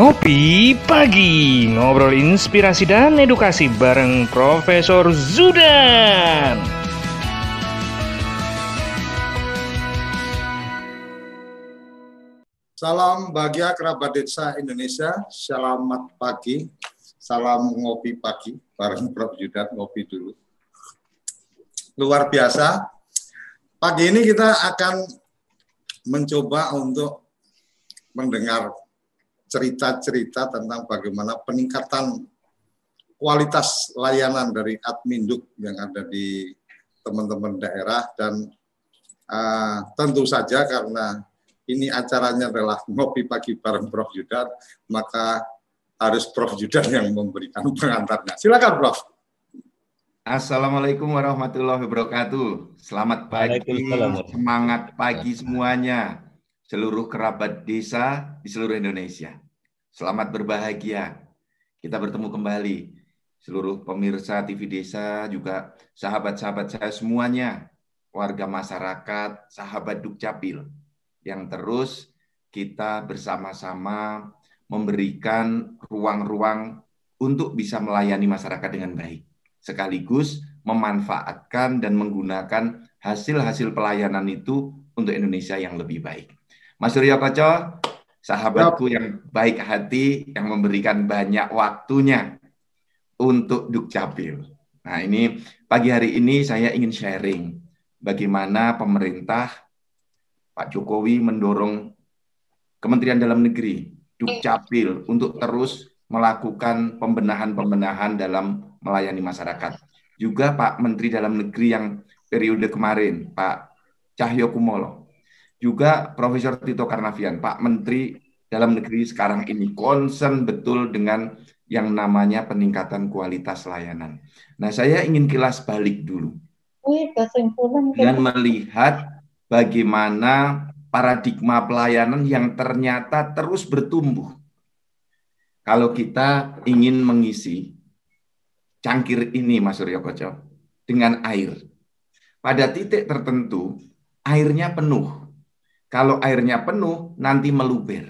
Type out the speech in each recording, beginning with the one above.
Ngopi Pagi Ngobrol inspirasi dan edukasi bareng Profesor Zudan. Salam bahagia kerabat desa Indonesia. Selamat pagi. Salam ngopi pagi Bareng Prof. Zudan ngopi dulu. Luar biasa. Pagi ini kita akan mencoba untuk mendengar cerita-cerita tentang bagaimana peningkatan kualitas layanan dari Adminduk yang ada di teman-teman daerah dan uh, tentu saja karena ini acaranya adalah ngopi pagi bareng Prof Yudan, maka harus Prof Yudan yang memberikan pengantarnya. Silakan Prof. Assalamualaikum warahmatullahi wabarakatuh. Selamat pagi, semangat pagi semuanya seluruh kerabat desa di seluruh Indonesia. Selamat berbahagia. Kita bertemu kembali. Seluruh pemirsa TV Desa, juga sahabat-sahabat saya semuanya, warga masyarakat, sahabat Dukcapil, yang terus kita bersama-sama memberikan ruang-ruang untuk bisa melayani masyarakat dengan baik. Sekaligus memanfaatkan dan menggunakan hasil-hasil pelayanan itu untuk Indonesia yang lebih baik. Mas Suryo Koco, sahabatku yang baik hati, yang memberikan banyak waktunya untuk Dukcapil. Nah ini pagi hari ini saya ingin sharing bagaimana pemerintah Pak Jokowi mendorong Kementerian Dalam Negeri, Dukcapil untuk terus melakukan pembenahan-pembenahan dalam melayani masyarakat. Juga Pak Menteri Dalam Negeri yang periode kemarin, Pak Cahyo Kumolo, juga Profesor Tito Karnavian, Pak Menteri Dalam Negeri sekarang ini concern betul dengan yang namanya peningkatan kualitas layanan. Nah, saya ingin kilas balik dulu. Dan melihat bagaimana paradigma pelayanan yang ternyata terus bertumbuh. Kalau kita ingin mengisi cangkir ini, Mas Suryo Koco, dengan air. Pada titik tertentu, airnya penuh kalau airnya penuh, nanti meluber.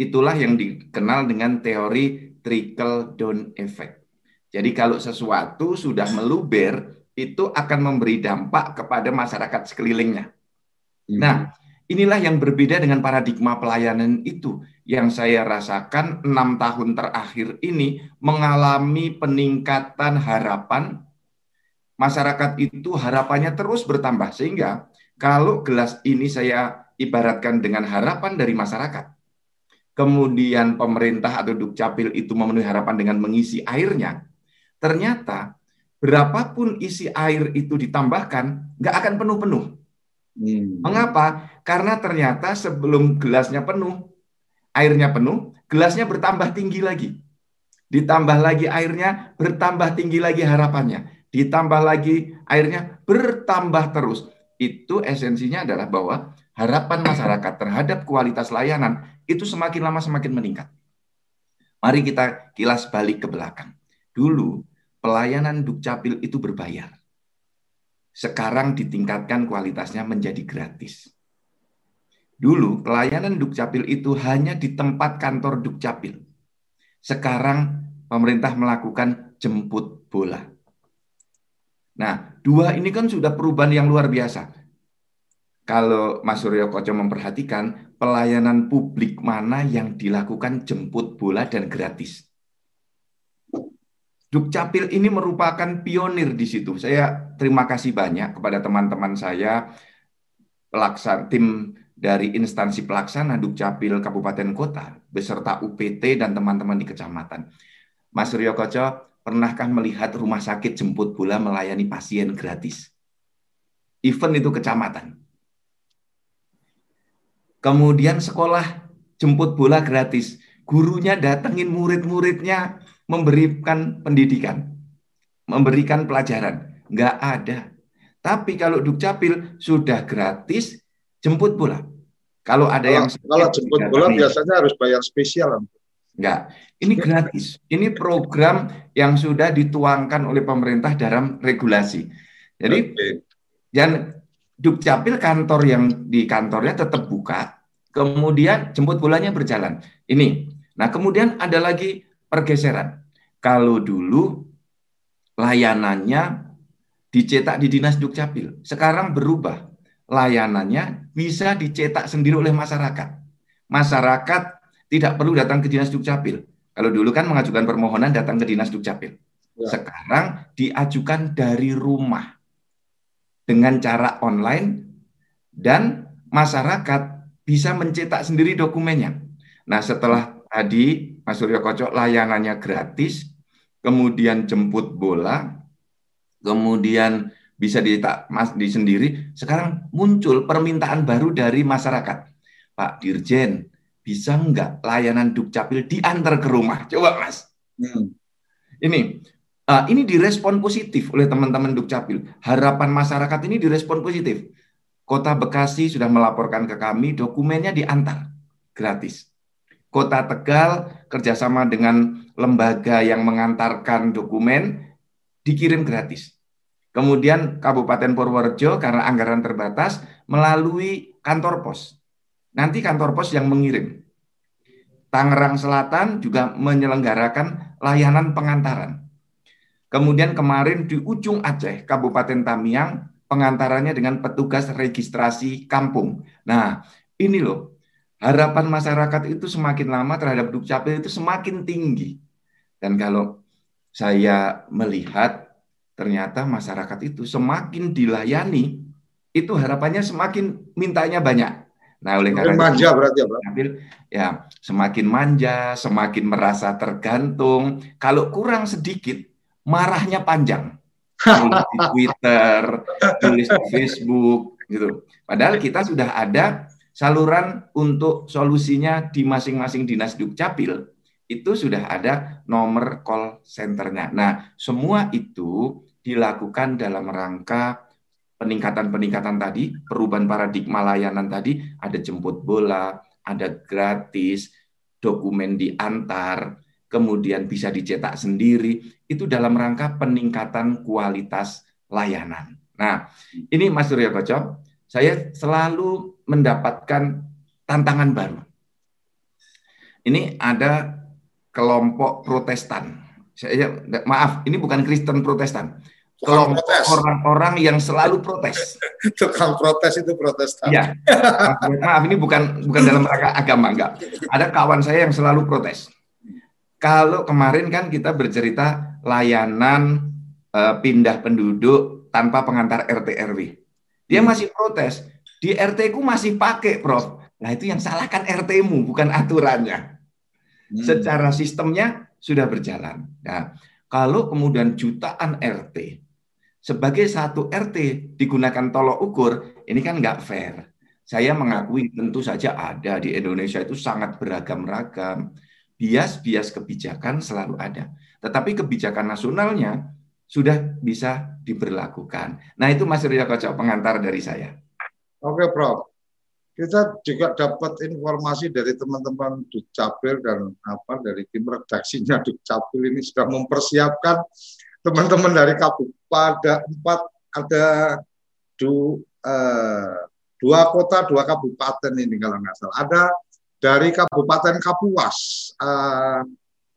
Itulah yang dikenal dengan teori trickle down effect. Jadi kalau sesuatu sudah meluber, itu akan memberi dampak kepada masyarakat sekelilingnya. Hmm. Nah, inilah yang berbeda dengan paradigma pelayanan itu yang saya rasakan enam tahun terakhir ini mengalami peningkatan harapan masyarakat itu harapannya terus bertambah sehingga kalau gelas ini saya ibaratkan dengan harapan dari masyarakat. Kemudian pemerintah atau Dukcapil itu memenuhi harapan dengan mengisi airnya. Ternyata berapapun isi air itu ditambahkan, nggak akan penuh-penuh. Hmm. Mengapa? Karena ternyata sebelum gelasnya penuh, airnya penuh, gelasnya bertambah tinggi lagi. Ditambah lagi airnya, bertambah tinggi lagi harapannya. Ditambah lagi airnya, bertambah terus. Itu esensinya adalah bahwa harapan masyarakat terhadap kualitas layanan itu semakin lama semakin meningkat. Mari kita kilas balik ke belakang. Dulu pelayanan Dukcapil itu berbayar. Sekarang ditingkatkan kualitasnya menjadi gratis. Dulu pelayanan Dukcapil itu hanya di tempat kantor Dukcapil. Sekarang pemerintah melakukan jemput bola. Nah, dua ini kan sudah perubahan yang luar biasa kalau Mas Suryo Koco memperhatikan pelayanan publik mana yang dilakukan jemput bola dan gratis. Dukcapil ini merupakan pionir di situ. Saya terima kasih banyak kepada teman-teman saya pelaksan tim dari instansi pelaksana Dukcapil Kabupaten Kota beserta UPT dan teman-teman di kecamatan. Mas Suryo Koco, pernahkah melihat rumah sakit jemput bola melayani pasien gratis? Event itu kecamatan Kemudian sekolah jemput bola gratis. Gurunya datengin murid-muridnya memberikan pendidikan, memberikan pelajaran. Nggak ada. Tapi kalau Dukcapil sudah gratis jemput bola. Kalau ada kalau, yang sakit, kalau jemput bola biasanya harus bayar spesial. Enggak. Ini gratis. Ini program yang sudah dituangkan oleh pemerintah dalam regulasi. Jadi okay. dan Dukcapil kantor yang di kantornya tetap buka, kemudian jemput bolanya berjalan. Ini, Nah, kemudian ada lagi pergeseran. Kalau dulu layanannya dicetak di Dinas Dukcapil, sekarang berubah. Layanannya bisa dicetak sendiri oleh masyarakat. Masyarakat tidak perlu datang ke Dinas Dukcapil. Kalau dulu kan mengajukan permohonan datang ke Dinas Dukcapil. Ya. Sekarang diajukan dari rumah dengan cara online dan masyarakat bisa mencetak sendiri dokumennya. Nah, setelah tadi Mas Suryo Kocok layanannya gratis, kemudian jemput bola, kemudian bisa dicetak mas di sendiri. Sekarang muncul permintaan baru dari masyarakat. Pak Dirjen, bisa nggak layanan Dukcapil diantar ke rumah? Coba Mas. Hmm. Ini uh, ini direspon positif oleh teman-teman Dukcapil. Harapan masyarakat ini direspon positif. Kota Bekasi sudah melaporkan ke kami dokumennya diantar gratis. Kota Tegal kerjasama dengan lembaga yang mengantarkan dokumen dikirim gratis. Kemudian Kabupaten Purworejo karena anggaran terbatas melalui kantor pos. Nanti kantor pos yang mengirim. Tangerang Selatan juga menyelenggarakan layanan pengantaran. Kemudian kemarin di ujung Aceh, Kabupaten Tamiang, pengantarannya dengan petugas registrasi kampung. Nah, ini loh, harapan masyarakat itu semakin lama terhadap Dukcapil itu semakin tinggi. Dan kalau saya melihat ternyata masyarakat itu semakin dilayani, itu harapannya semakin mintanya banyak. Nah, oleh karena manja berarti ya. Ya, semakin manja, semakin merasa tergantung. Kalau kurang sedikit, marahnya panjang. Tulis di Twitter, tulis di Facebook, gitu. Padahal kita sudah ada saluran untuk solusinya di masing-masing dinas dukcapil itu sudah ada nomor call centernya. Nah, semua itu dilakukan dalam rangka peningkatan-peningkatan tadi, perubahan paradigma layanan tadi, ada jemput bola, ada gratis, dokumen diantar, kemudian bisa dicetak sendiri, itu dalam rangka peningkatan kualitas layanan. Nah, ini Mas Surya Koco, saya selalu mendapatkan tantangan baru. Ini ada kelompok Protestan. Saya maaf, ini bukan Kristen Protestan. Kelompok orang-orang yang selalu protes. Tukang protes itu Protestan. Ya, maaf ini bukan bukan dalam rangka agama enggak. Ada kawan saya yang selalu protes. Kalau kemarin kan kita bercerita layanan uh, pindah penduduk tanpa pengantar RT RW. Dia hmm. masih protes. Di RT ku masih pakai, Prof. Nah, itu yang salahkan RT-mu, bukan aturannya. Hmm. Secara sistemnya sudah berjalan. Nah, kalau kemudian jutaan RT sebagai satu RT digunakan tolok ukur, ini kan nggak fair. Saya mengakui tentu saja ada di Indonesia itu sangat beragam-ragam. Bias-bias kebijakan selalu ada. Tetapi kebijakan nasionalnya sudah bisa diberlakukan. Nah itu Mas Ria Kocok pengantar dari saya. Oke Prof. Kita juga dapat informasi dari teman-teman Dukcapil dan apa dari tim redaksinya Dukcapil ini sudah mempersiapkan teman-teman dari Kabupaten empat ada du, eh, dua kota dua kabupaten ini kalau nggak salah. Ada dari Kabupaten Kapuas. Eh,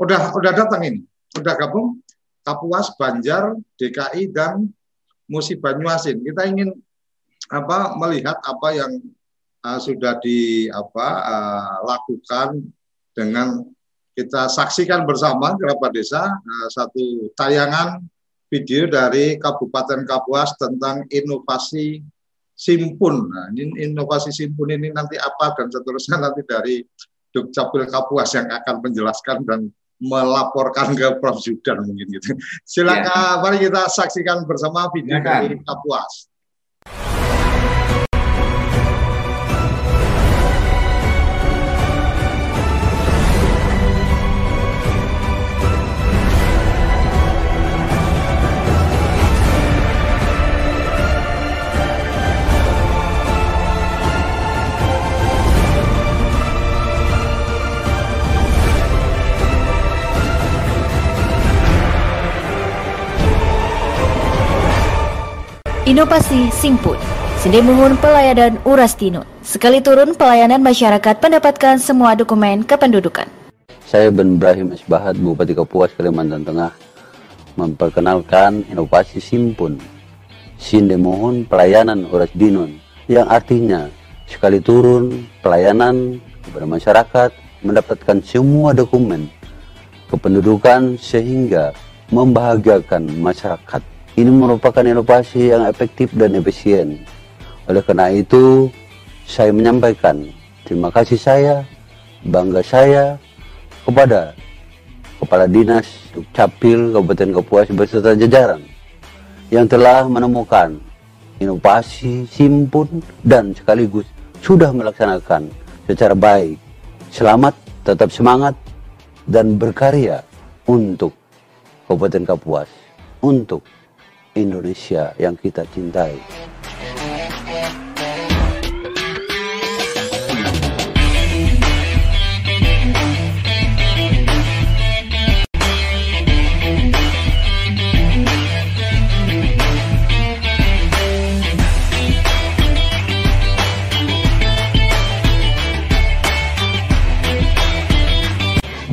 udah udah datang ini, udah gabung Kapuas, Banjar, DKI dan Musi Banyuasin. Kita ingin apa melihat apa yang uh, sudah di apa uh, lakukan dengan kita saksikan bersama kerabat desa uh, satu tayangan video dari Kabupaten Kapuas tentang inovasi simpun. Nah, ini inovasi simpun ini nanti apa dan seterusnya nanti dari Dukcapil Kapuas yang akan menjelaskan dan melaporkan ke Prof Zudan mungkin gitu. Silakan ya. mari kita saksikan bersama video ya, dari Kapuas. Inovasi Simpun Sendemuhun pelayanan Urastino Sekali turun pelayanan masyarakat mendapatkan semua dokumen kependudukan. Saya Ben Ibrahim Esbahat, Bupati Kapuas, Kalimantan Tengah, memperkenalkan inovasi Simpun, Sinde Mohon Pelayanan Oras Dinon, yang artinya sekali turun pelayanan kepada masyarakat mendapatkan semua dokumen kependudukan sehingga membahagiakan masyarakat. Ini merupakan inovasi yang efektif dan efisien. Oleh karena itu, saya menyampaikan terima kasih saya, bangga saya kepada Kepala Dinas Dukcapil Kabupaten Kapuas beserta jajaran yang telah menemukan inovasi simpun dan sekaligus sudah melaksanakan secara baik. Selamat, tetap semangat, dan berkarya untuk Kabupaten Kapuas, untuk Indonesia yang kita cintai.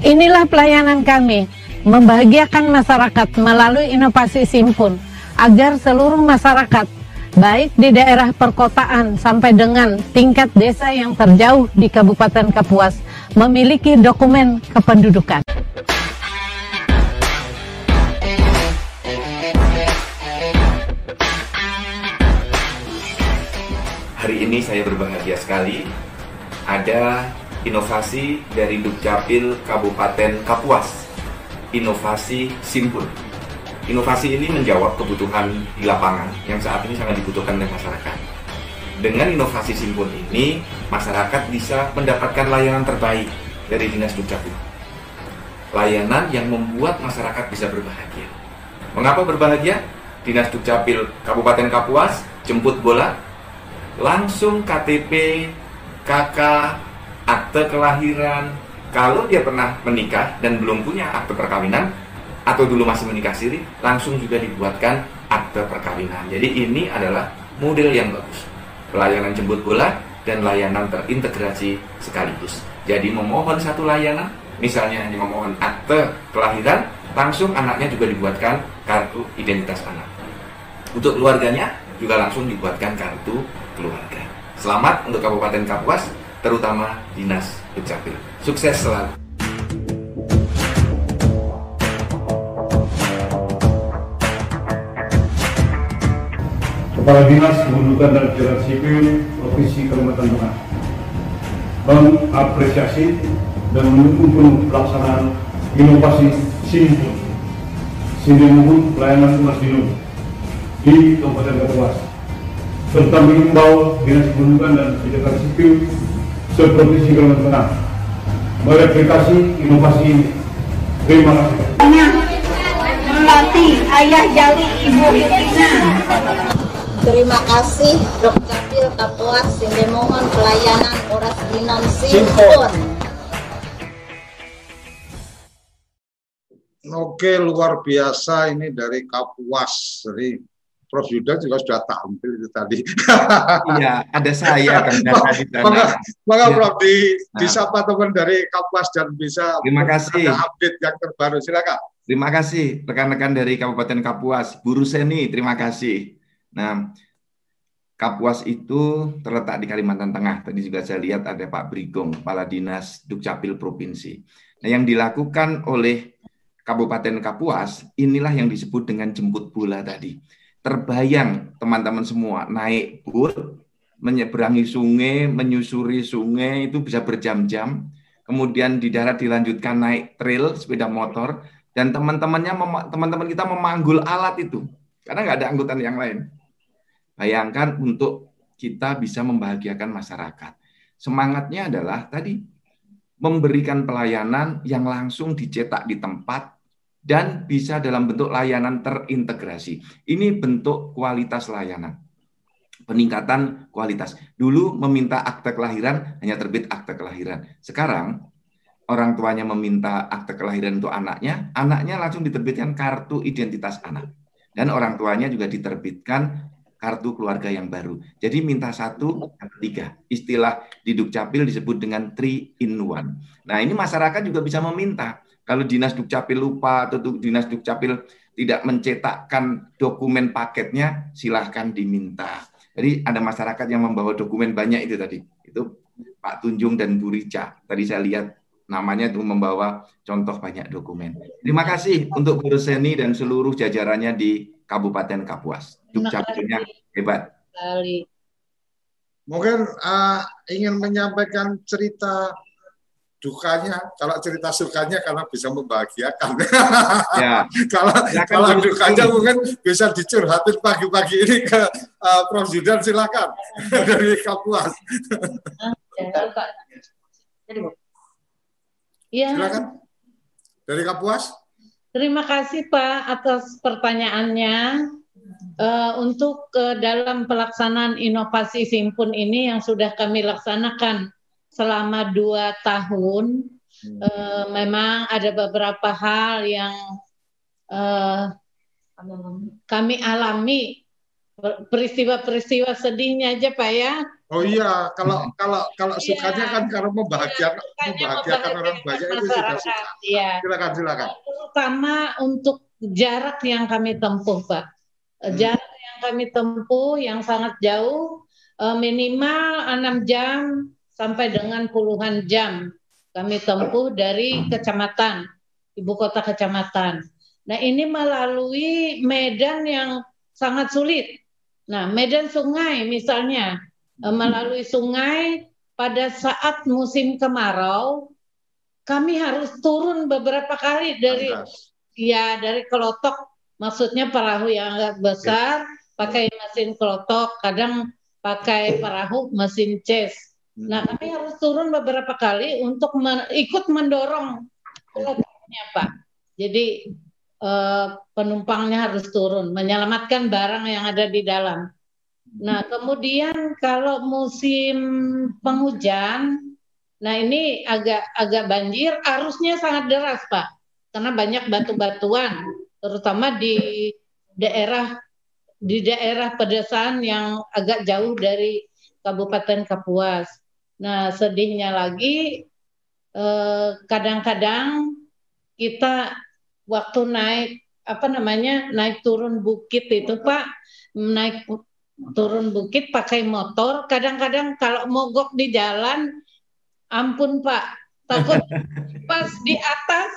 Inilah pelayanan kami, membahagiakan masyarakat melalui inovasi Simpun, agar seluruh masyarakat, baik di daerah perkotaan sampai dengan tingkat desa yang terjauh di Kabupaten Kapuas, memiliki dokumen kependudukan. Hari ini saya berbahagia sekali ada inovasi dari Dukcapil Kabupaten Kapuas, inovasi Simpul. Inovasi ini menjawab kebutuhan di lapangan yang saat ini sangat dibutuhkan oleh masyarakat. Dengan inovasi Simpul ini, masyarakat bisa mendapatkan layanan terbaik dari Dinas Dukcapil. Layanan yang membuat masyarakat bisa berbahagia. Mengapa berbahagia? Dinas Dukcapil Kabupaten Kapuas jemput bola, langsung KTP, KK, akte kelahiran, kalau dia pernah menikah dan belum punya akte perkawinan atau dulu masih menikah siri, langsung juga dibuatkan akte perkawinan. Jadi ini adalah model yang bagus. Pelayanan jemput bola dan layanan terintegrasi sekaligus. Jadi memohon satu layanan, misalnya hanya memohon akte kelahiran, langsung anaknya juga dibuatkan kartu identitas anak. Untuk keluarganya juga langsung dibuatkan kartu keluarga. Selamat untuk Kabupaten Kapuas terutama Dinas Dukcapil. Sukses selalu. Kepala Dinas Kependudukan dan Catatan Sipil Provinsi Kalimantan Tengah mengapresiasi dan mendukung penuh pelaksanaan inovasi Sinipun Sinimubun Pelayanan Umas Dinun di Kabupaten Kapuas serta mengimbau Dinas Kependudukan dan Catatan Sipil seprovinsi Kalimantan Tengah mereplikasi inovasi ini. Terima kasih. Melatih ayah jali ibu Yutina. Terima kasih Dok Capil Kapuas Sindemohon pelayanan Oras Dinon Simpon. Oke, luar biasa ini dari Kapuas. Jadi Prof Yuda juga sudah tampil itu tadi. Iya, ada saya kan tadi Maka, maka ya. Prof di nah. disapa teman dari Kapuas dan bisa Terima kasih. Ada update yang terbaru. Silakan. Terima kasih rekan-rekan dari Kabupaten Kapuas. Buru Seni, terima kasih. Nah, Kapuas itu terletak di Kalimantan Tengah. Tadi juga saya lihat ada Pak Brigong, Kepala Dinas Dukcapil Provinsi. Nah, yang dilakukan oleh Kabupaten Kapuas, inilah yang disebut dengan jemput bola tadi terbayang teman-teman semua naik boot, menyeberangi sungai, menyusuri sungai itu bisa berjam-jam. Kemudian di darat dilanjutkan naik trail sepeda motor dan teman-temannya teman-teman kita memanggul alat itu karena nggak ada angkutan yang lain. Bayangkan untuk kita bisa membahagiakan masyarakat. Semangatnya adalah tadi memberikan pelayanan yang langsung dicetak di tempat dan bisa dalam bentuk layanan terintegrasi. Ini bentuk kualitas layanan. Peningkatan kualitas. Dulu meminta akte kelahiran hanya terbit akte kelahiran. Sekarang orang tuanya meminta akte kelahiran untuk anaknya, anaknya langsung diterbitkan kartu identitas anak. Dan orang tuanya juga diterbitkan kartu keluarga yang baru. Jadi minta satu, tiga. Istilah di Dukcapil disebut dengan three in one. Nah ini masyarakat juga bisa meminta. Kalau dinas Dukcapil lupa atau dinas Dukcapil tidak mencetakkan dokumen paketnya, silahkan diminta. Jadi ada masyarakat yang membawa dokumen banyak itu tadi. Itu Pak Tunjung dan Bu Rica. Tadi saya lihat namanya itu membawa contoh banyak dokumen. Terima kasih untuk Bu Seni dan seluruh jajarannya di Kabupaten Kapuas. Dukcapilnya hebat. Kali. Mungkin uh, ingin menyampaikan cerita dukanya, kalau cerita sukanya karena bisa membahagiakan. Ya. kalau ya, kalau dukanya mungkin bisa dicurhatin pagi-pagi ini ke uh, Prof. Zudan silakan dari Kapuas. Ya. Silakan. Dari Kapuas. Terima kasih Pak atas pertanyaannya. Uh, untuk uh, dalam pelaksanaan inovasi Simpun ini yang sudah kami laksanakan selama dua tahun, hmm. uh, memang ada beberapa hal yang uh, kami alami peristiwa-peristiwa sedihnya aja Pak ya. Oh iya, kalau kalau kalau iya. sukanya kan karena membahagiakan membahagiakan orang banyak itu sudah suka. Ya. Silakan silakan. Terutama untuk jarak yang kami tempuh Pak. Hmm. Jarak yang kami tempuh yang sangat jauh eh, minimal enam jam sampai dengan puluhan jam kami tempuh dari kecamatan ibu kota kecamatan. Nah ini melalui medan yang sangat sulit. Nah medan sungai misalnya eh, melalui sungai pada saat musim kemarau kami harus turun beberapa kali dari ya dari kelotok. Maksudnya perahu yang agak besar pakai mesin kelotok kadang pakai perahu mesin chest Nah, kami harus turun beberapa kali untuk men ikut mendorong pelotoknya, Pak. Jadi eh, penumpangnya harus turun, menyelamatkan barang yang ada di dalam. Nah, kemudian kalau musim penghujan, nah ini agak agak banjir, arusnya sangat deras, Pak. Karena banyak batu-batuan, terutama di daerah di daerah pedesaan yang agak jauh dari Kabupaten Kapuas. Nah, sedihnya lagi eh, kadang-kadang kita waktu naik apa namanya naik turun bukit itu Pak naik turun bukit pakai motor kadang-kadang kalau mogok di jalan ampun Pak. Takut pas di atas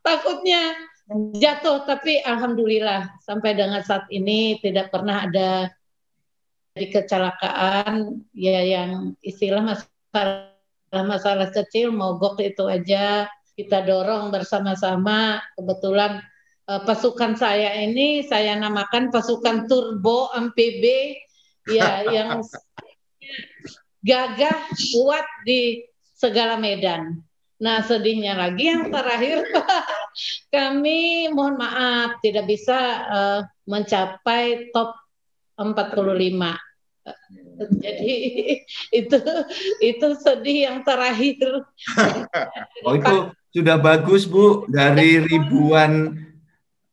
takutnya jatuh. Tapi alhamdulillah sampai dengan saat ini tidak pernah ada di kecelakaan ya yang istilah masih masalah kecil mogok itu aja. Kita dorong bersama-sama. Kebetulan uh, pasukan saya ini saya namakan pasukan turbo MPB ya yang gagah kuat di segala medan. Nah sedihnya lagi yang terakhir kami mohon maaf tidak bisa uh, mencapai top 45 jadi itu itu sedih yang terakhir. oh itu sudah bagus Bu dari ribuan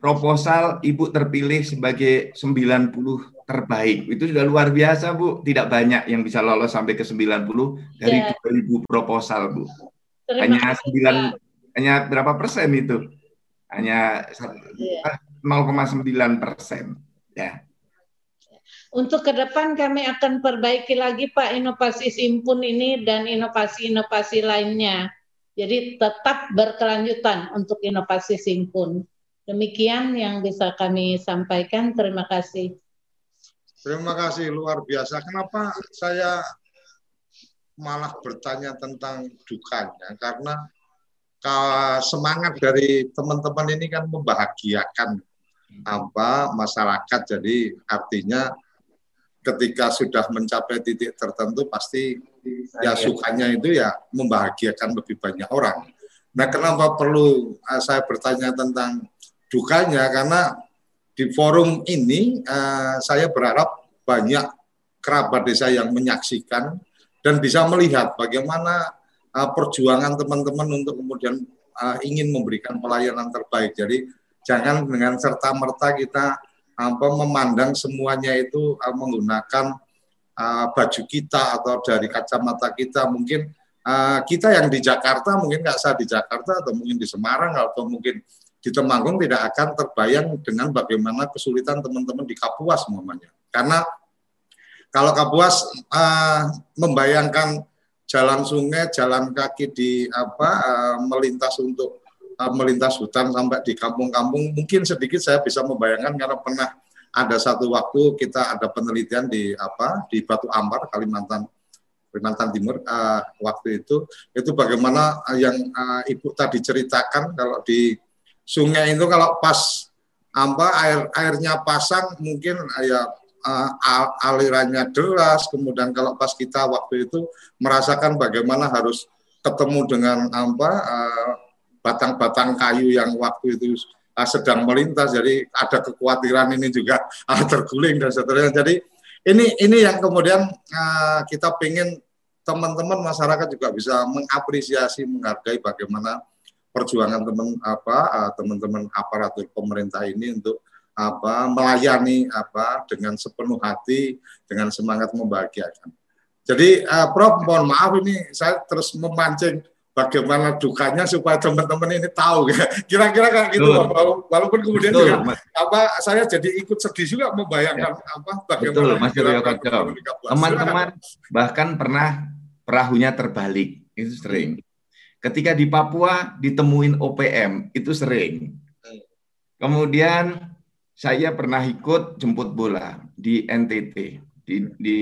proposal Ibu terpilih sebagai 90 terbaik. Itu sudah luar biasa Bu. Tidak banyak yang bisa lolos sampai ke 90 dari ya. 2000 proposal Bu. Terima hanya 9 hanya berapa persen itu? Hanya ya. 0,9 persen. Ya. Untuk ke depan kami akan perbaiki lagi Pak inovasi simpun ini dan inovasi-inovasi lainnya. Jadi tetap berkelanjutan untuk inovasi simpun. Demikian yang bisa kami sampaikan. Terima kasih. Terima kasih luar biasa. Kenapa saya malah bertanya tentang dukanya? Karena semangat dari teman-teman ini kan membahagiakan apa masyarakat. Jadi artinya ketika sudah mencapai titik tertentu pasti ya sukanya itu ya membahagiakan lebih banyak orang. Nah, kenapa perlu uh, saya bertanya tentang dukanya? Karena di forum ini uh, saya berharap banyak kerabat desa yang menyaksikan dan bisa melihat bagaimana uh, perjuangan teman-teman untuk kemudian uh, ingin memberikan pelayanan terbaik. Jadi jangan dengan serta merta kita apa memandang semuanya itu uh, menggunakan uh, baju kita atau dari kacamata kita mungkin uh, kita yang di Jakarta mungkin nggak sah di Jakarta atau mungkin di Semarang atau mungkin di Temanggung tidak akan terbayang dengan bagaimana kesulitan teman-teman di Kapuas namanya karena kalau Kapuas uh, membayangkan jalan sungai, jalan kaki di apa uh, melintas untuk uh, melintas hutan sampai di kampung-kampung, mungkin sedikit saya bisa membayangkan karena pernah ada satu waktu kita ada penelitian di apa di Batu Ampar, Kalimantan Kalimantan Timur uh, waktu itu. Itu bagaimana yang uh, ibu tadi ceritakan kalau di sungai itu kalau pas apa air airnya pasang mungkin ya uh, alirannya deras, kemudian kalau pas kita waktu itu merasakan bagaimana harus ketemu dengan apa uh, batang-batang kayu yang waktu itu uh, sedang melintas, jadi ada kekhawatiran ini juga uh, terguling dan seterusnya. Jadi ini ini yang kemudian uh, kita ingin teman-teman masyarakat juga bisa mengapresiasi, menghargai bagaimana perjuangan teman apa teman-teman aparatur pemerintah ini untuk apa melayani apa dengan sepenuh hati dengan semangat membahagiakan. Jadi uh, Prof mohon maaf ini saya terus memancing bagaimana dukanya supaya teman-teman ini tahu ya. Kira-kira kayak gitu Betul. walaupun kemudian Betul, juga mas. apa saya jadi ikut sedih juga membayangkan ya. apa bagaimana Betul, Mas Teman-teman bahkan pernah perahunya terbalik itu sering. Ketika di Papua ditemuin OPM itu sering. Kemudian saya pernah ikut jemput bola di NTT di, di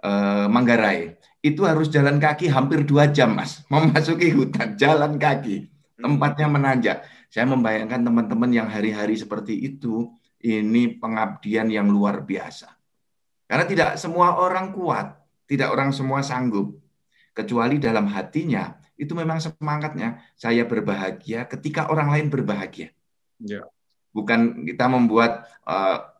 uh, Manggarai. Itu harus jalan kaki hampir dua jam, Mas. Memasuki hutan, jalan kaki. Tempatnya menanjak. Saya membayangkan teman-teman yang hari-hari seperti itu, ini pengabdian yang luar biasa. Karena tidak semua orang kuat, tidak orang semua sanggup. Kecuali dalam hatinya, itu memang semangatnya. Saya berbahagia ketika orang lain berbahagia. Ya bukan kita membuat uh,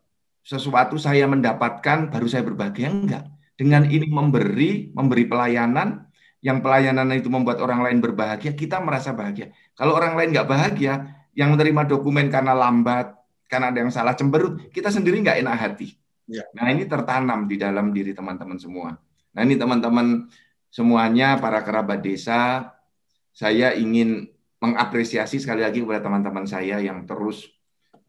sesuatu saya mendapatkan baru saya berbahagia enggak dengan ini memberi memberi pelayanan yang pelayanan itu membuat orang lain berbahagia kita merasa bahagia kalau orang lain nggak bahagia yang menerima dokumen karena lambat karena ada yang salah cemberut kita sendiri nggak enak hati ya. nah ini tertanam di dalam diri teman-teman semua nah ini teman-teman semuanya para kerabat desa saya ingin mengapresiasi sekali lagi kepada teman-teman saya yang terus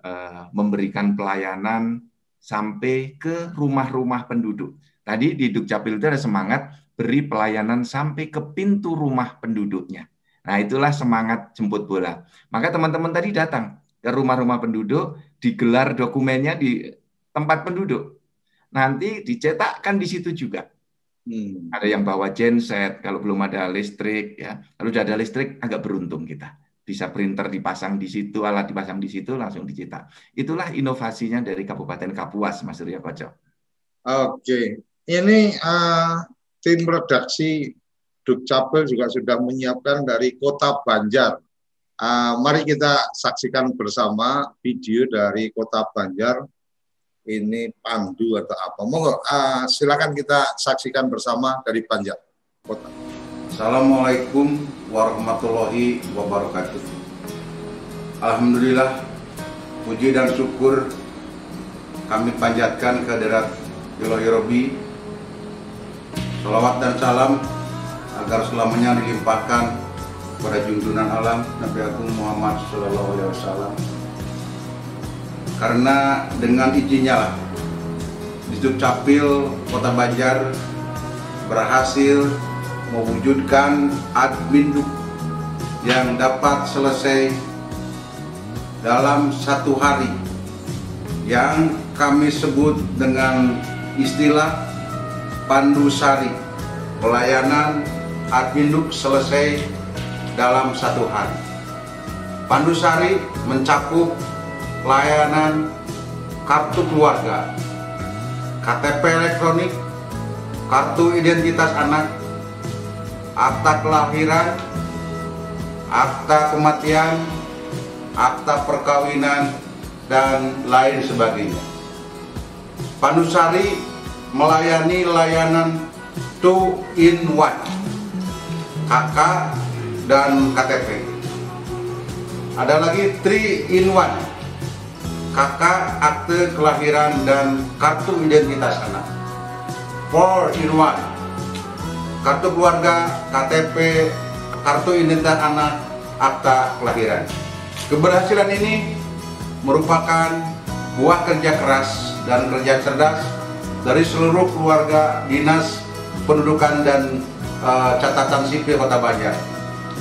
Eh, memberikan pelayanan sampai ke rumah-rumah penduduk. Tadi di Dukcapil itu ada semangat beri pelayanan sampai ke pintu rumah penduduknya. Nah, itulah semangat jemput bola. Maka teman-teman tadi datang ke rumah-rumah penduduk, digelar dokumennya di tempat penduduk. Nanti dicetakkan di situ juga. Hmm. Ada yang bawa genset kalau belum ada listrik ya. Kalau sudah ada listrik agak beruntung kita bisa printer dipasang di situ, alat dipasang di situ, langsung dicetak. Itulah inovasinya dari Kabupaten Kapuas, Mas Surya Koco. Oke, ini uh, tim redaksi Dukcapil juga sudah menyiapkan dari Kota Banjar. Uh, mari kita saksikan bersama video dari Kota Banjar. Ini pandu atau apa? Monggo, uh, silakan kita saksikan bersama dari Banjar Kota. Assalamualaikum warahmatullahi wabarakatuh. Alhamdulillah, puji dan syukur kami panjatkan ke derat Ilahi Robi. Salawat dan salam agar selamanya dilimpahkan kepada junjungan alam Nabi Agung Muhammad Sallallahu Alaihi Wasallam. Karena dengan izinnya lah, di Capil Kota Banjar berhasil mewujudkan admin yang dapat selesai dalam satu hari. Yang kami sebut dengan istilah pandusari. Pelayanan adminuk selesai dalam satu hari. Pandusari mencakup pelayanan kartu keluarga KTP elektronik kartu identitas anak akta kelahiran, akta kematian, akta perkawinan, dan lain sebagainya. Panusari melayani layanan two in one, KK dan KTP. Ada lagi three in one, KK, akte kelahiran dan kartu identitas anak. Four in one. Kartu keluarga, KTP, kartu identitas anak, akta kelahiran. Keberhasilan ini merupakan buah kerja keras dan kerja cerdas dari seluruh keluarga dinas pendudukan dan uh, catatan sipil Kota Banjar.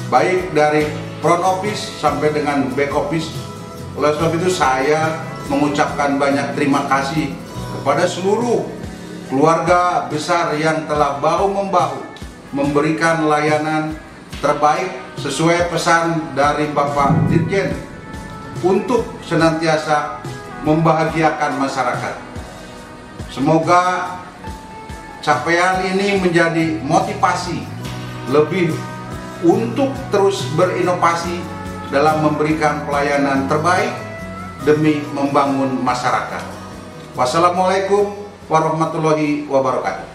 Baik dari front office sampai dengan back office. Oleh sebab itu saya mengucapkan banyak terima kasih kepada seluruh keluarga besar yang telah bahu membahu memberikan layanan terbaik sesuai pesan dari Bapak Dirjen untuk senantiasa membahagiakan masyarakat. Semoga capaian ini menjadi motivasi lebih untuk terus berinovasi dalam memberikan pelayanan terbaik demi membangun masyarakat. Wassalamualaikum warahmatullahi wabarakatuh.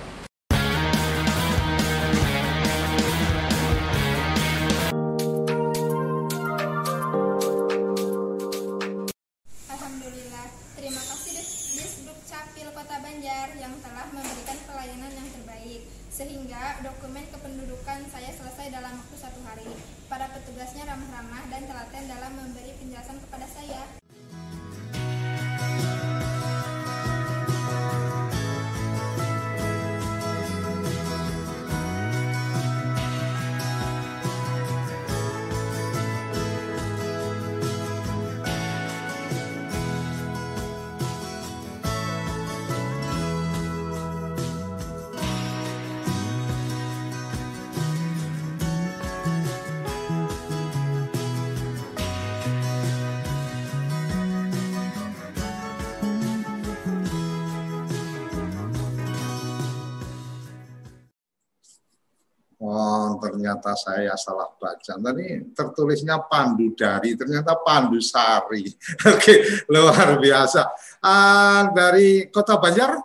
Ternyata saya salah baca. Tadi tertulisnya Pandu Dari, ternyata Pandu Sari. Oke, luar biasa. Uh, dari Kota Banjar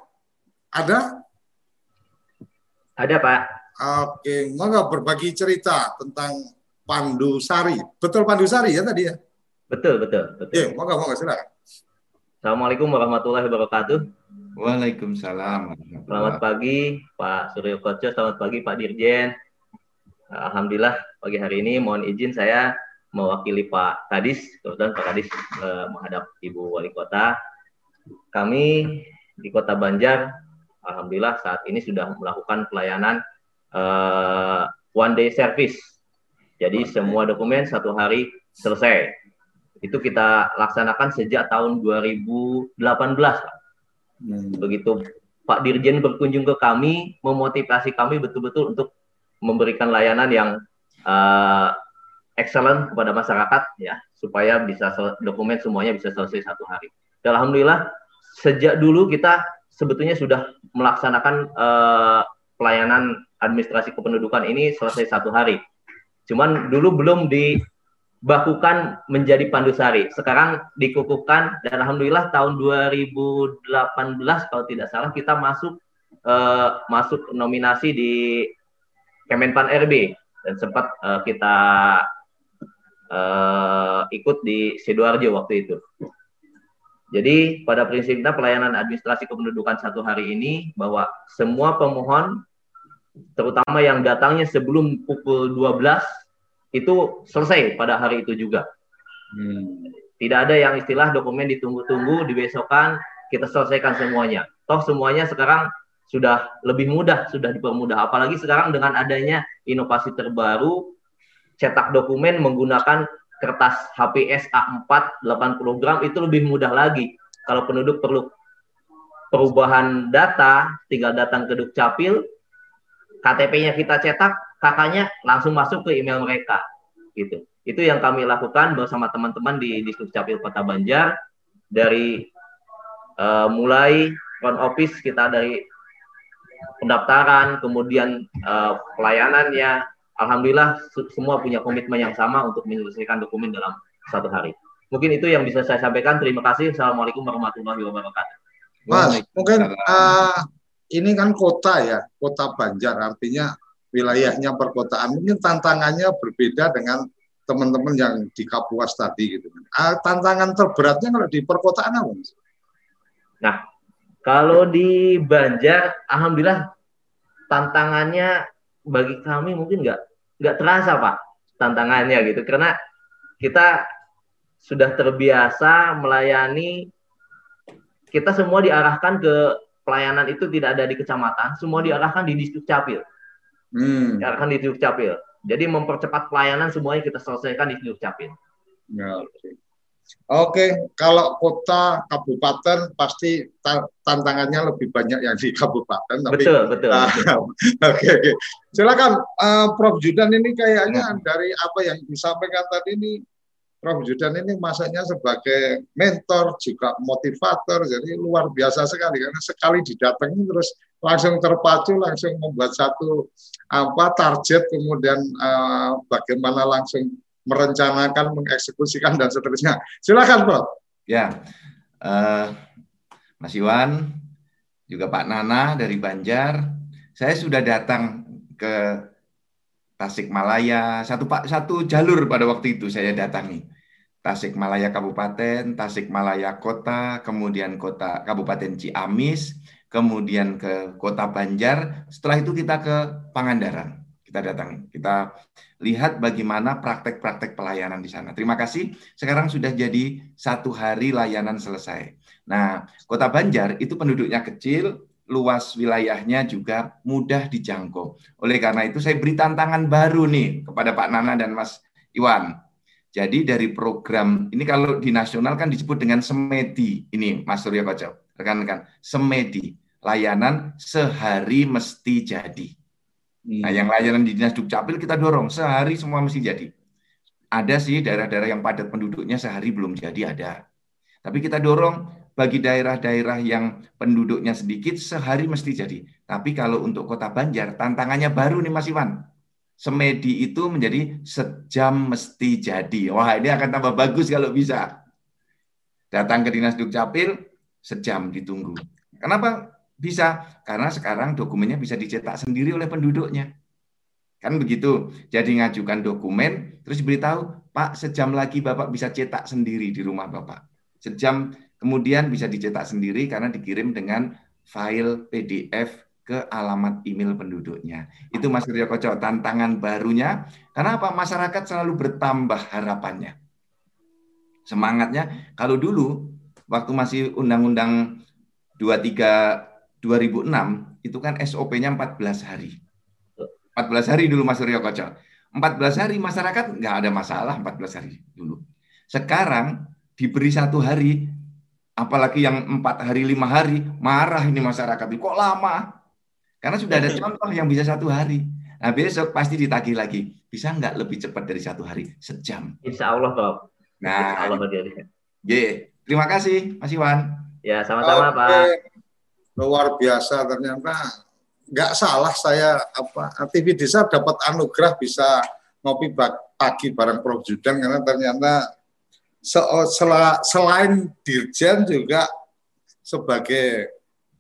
ada? Ada Pak. Oke, monggo berbagi cerita tentang Pandu Sari. Betul Pandu Sari ya tadi ya? Betul, betul, betul. Ya, monggo, monggo silakan. Assalamualaikum warahmatullahi wabarakatuh. Waalaikumsalam. Selamat pagi Pak Suryo Koco, selamat pagi Pak Dirjen, Alhamdulillah pagi hari ini mohon izin saya mewakili Pak Kadis, kebetulan Pak Kadis eh, menghadap Ibu Wali Kota. Kami di Kota Banjar, Alhamdulillah saat ini sudah melakukan pelayanan eh, one day service. Jadi semua dokumen satu hari selesai. Itu kita laksanakan sejak tahun 2018. Pak. Hmm. Begitu Pak Dirjen berkunjung ke kami, memotivasi kami betul-betul untuk memberikan layanan yang uh, excellent kepada masyarakat ya supaya bisa dokumen semuanya bisa selesai satu hari. Dan alhamdulillah sejak dulu kita sebetulnya sudah melaksanakan uh, pelayanan administrasi kependudukan ini selesai satu hari. Cuman dulu belum dibakukan menjadi pandusari. Sekarang dikukuhkan dan alhamdulillah tahun 2018 kalau tidak salah kita masuk uh, masuk nominasi di Kemenpan RB dan sempat uh, kita uh, ikut di Sidoarjo waktu itu. Jadi pada prinsipnya pelayanan administrasi kependudukan satu hari ini bahwa semua pemohon terutama yang datangnya sebelum pukul 12 itu selesai pada hari itu juga. Hmm. Tidak ada yang istilah dokumen ditunggu-tunggu, dibesokkan, kita selesaikan semuanya. Toh semuanya sekarang sudah lebih mudah, sudah dipermudah. Apalagi sekarang dengan adanya inovasi terbaru, cetak dokumen menggunakan kertas HPS A4 80 gram itu lebih mudah lagi. Kalau penduduk perlu perubahan data, tinggal datang ke Dukcapil, KTP-nya kita cetak, kakaknya langsung masuk ke email mereka. Gitu. Itu yang kami lakukan bersama teman-teman di, Dukcapil Kota Banjar dari uh, mulai front office kita dari pendaftaran, kemudian uh, pelayanannya, alhamdulillah semua punya komitmen yang sama untuk menyelesaikan dokumen dalam satu hari. Mungkin itu yang bisa saya sampaikan. Terima kasih. Assalamualaikum warahmatullahi wabarakatuh. Mas, mungkin uh, ini kan kota ya, kota Banjar artinya wilayahnya perkotaan. Mungkin tantangannya berbeda dengan teman-teman yang di Kapuas tadi gitu. Uh, tantangan terberatnya kalau di perkotaan apa? Nah, kalau di Banjar, alhamdulillah tantangannya bagi kami mungkin nggak nggak terasa pak tantangannya gitu karena kita sudah terbiasa melayani kita semua diarahkan ke pelayanan itu tidak ada di kecamatan semua diarahkan di distrik capil hmm. diarahkan di distrik capil jadi mempercepat pelayanan semuanya kita selesaikan di distrik capil ya, okay. Oke, kalau kota kabupaten pasti tantangannya lebih banyak yang di kabupaten. Tapi, betul, betul. Uh, oke, oke. Silakan, uh, Prof Judan ini kayaknya hmm. dari apa yang disampaikan tadi ini, Prof Judan ini masanya sebagai mentor juga motivator, jadi luar biasa sekali karena sekali didatangi terus langsung terpacu, langsung membuat satu apa target, kemudian uh, bagaimana langsung merencanakan, mengeksekusikan dan seterusnya. Silakan, Prof. Ya, uh, Mas Iwan, juga Pak Nana dari Banjar. Saya sudah datang ke Tasikmalaya, satu pak satu jalur pada waktu itu saya datangi. Tasikmalaya Kabupaten, Tasikmalaya Kota, kemudian kota Kabupaten Ciamis, kemudian ke Kota Banjar. Setelah itu kita ke Pangandaran kita datangi. Kita lihat bagaimana praktek-praktek pelayanan di sana. Terima kasih. Sekarang sudah jadi satu hari layanan selesai. Nah, Kota Banjar itu penduduknya kecil, luas wilayahnya juga mudah dijangkau. Oleh karena itu saya beri tantangan baru nih kepada Pak Nana dan Mas Iwan. Jadi dari program ini kalau di nasional kan disebut dengan semedi. Ini Mas Surya Koco, rekan-rekan, semedi, layanan sehari mesti jadi. Nah, yang layanan di Dinas Dukcapil kita dorong sehari semua mesti jadi. Ada sih daerah-daerah yang padat penduduknya sehari belum jadi ada. Tapi kita dorong bagi daerah-daerah yang penduduknya sedikit sehari mesti jadi. Tapi kalau untuk Kota Banjar tantangannya baru nih Mas Iwan. Semedi itu menjadi sejam mesti jadi. Wah, ini akan tambah bagus kalau bisa. Datang ke Dinas Dukcapil sejam ditunggu. Kenapa? Bisa, karena sekarang dokumennya bisa dicetak sendiri oleh penduduknya. Kan begitu. Jadi ngajukan dokumen, terus beritahu, Pak, sejam lagi Bapak bisa cetak sendiri di rumah Bapak. Sejam kemudian bisa dicetak sendiri karena dikirim dengan file PDF ke alamat email penduduknya. Itu Mas Rio Koco, tantangan barunya. Karena apa? Masyarakat selalu bertambah harapannya. Semangatnya, kalau dulu, waktu masih Undang-Undang 23 2006 itu kan SOP-nya 14 hari. 14 hari dulu Mas Suryo Koco. 14 hari masyarakat nggak ada masalah 14 hari dulu. Sekarang diberi satu hari, apalagi yang empat hari lima hari marah ini masyarakat. Kok lama? Karena sudah ada contoh yang bisa satu hari. Nah besok pasti ditagih lagi. Bisa nggak lebih cepat dari satu hari? Sejam. Insya Allah, Pak. Nah, Insya Allah, Ye. Terima kasih, Mas Iwan. Ya, sama-sama, okay. Pak luar biasa ternyata nggak salah saya apa TV desa dapat anugerah bisa ngopi pagi bareng Prof Judan karena ternyata selain dirjen juga sebagai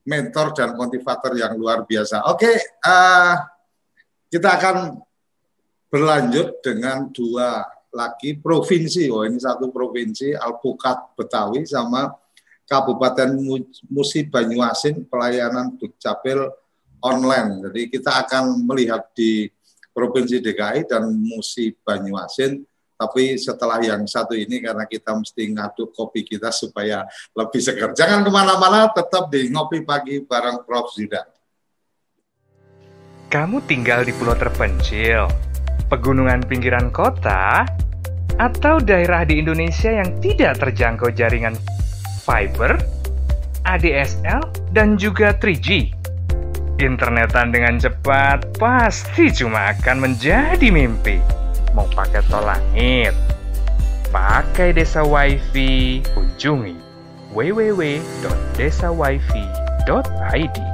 mentor dan motivator yang luar biasa. Oke, uh, kita akan berlanjut dengan dua lagi provinsi. Oh ini satu provinsi Alpukat Betawi sama Kabupaten Musi Banyuasin pelayanan Dukcapil online. Jadi kita akan melihat di Provinsi DKI dan Musi Banyuasin. Tapi setelah yang satu ini karena kita mesti ngaduk kopi kita supaya lebih segar. Jangan ke mana-mana, tetap di Ngopi Pagi bareng Prof. Zidan. Kamu tinggal di pulau terpencil, pegunungan pinggiran kota, atau daerah di Indonesia yang tidak terjangkau jaringan fiber, ADSL, dan juga 3G. Internetan dengan cepat pasti cuma akan menjadi mimpi. Mau pakai tol langit, pakai desa wifi, kunjungi www.desawifi.id.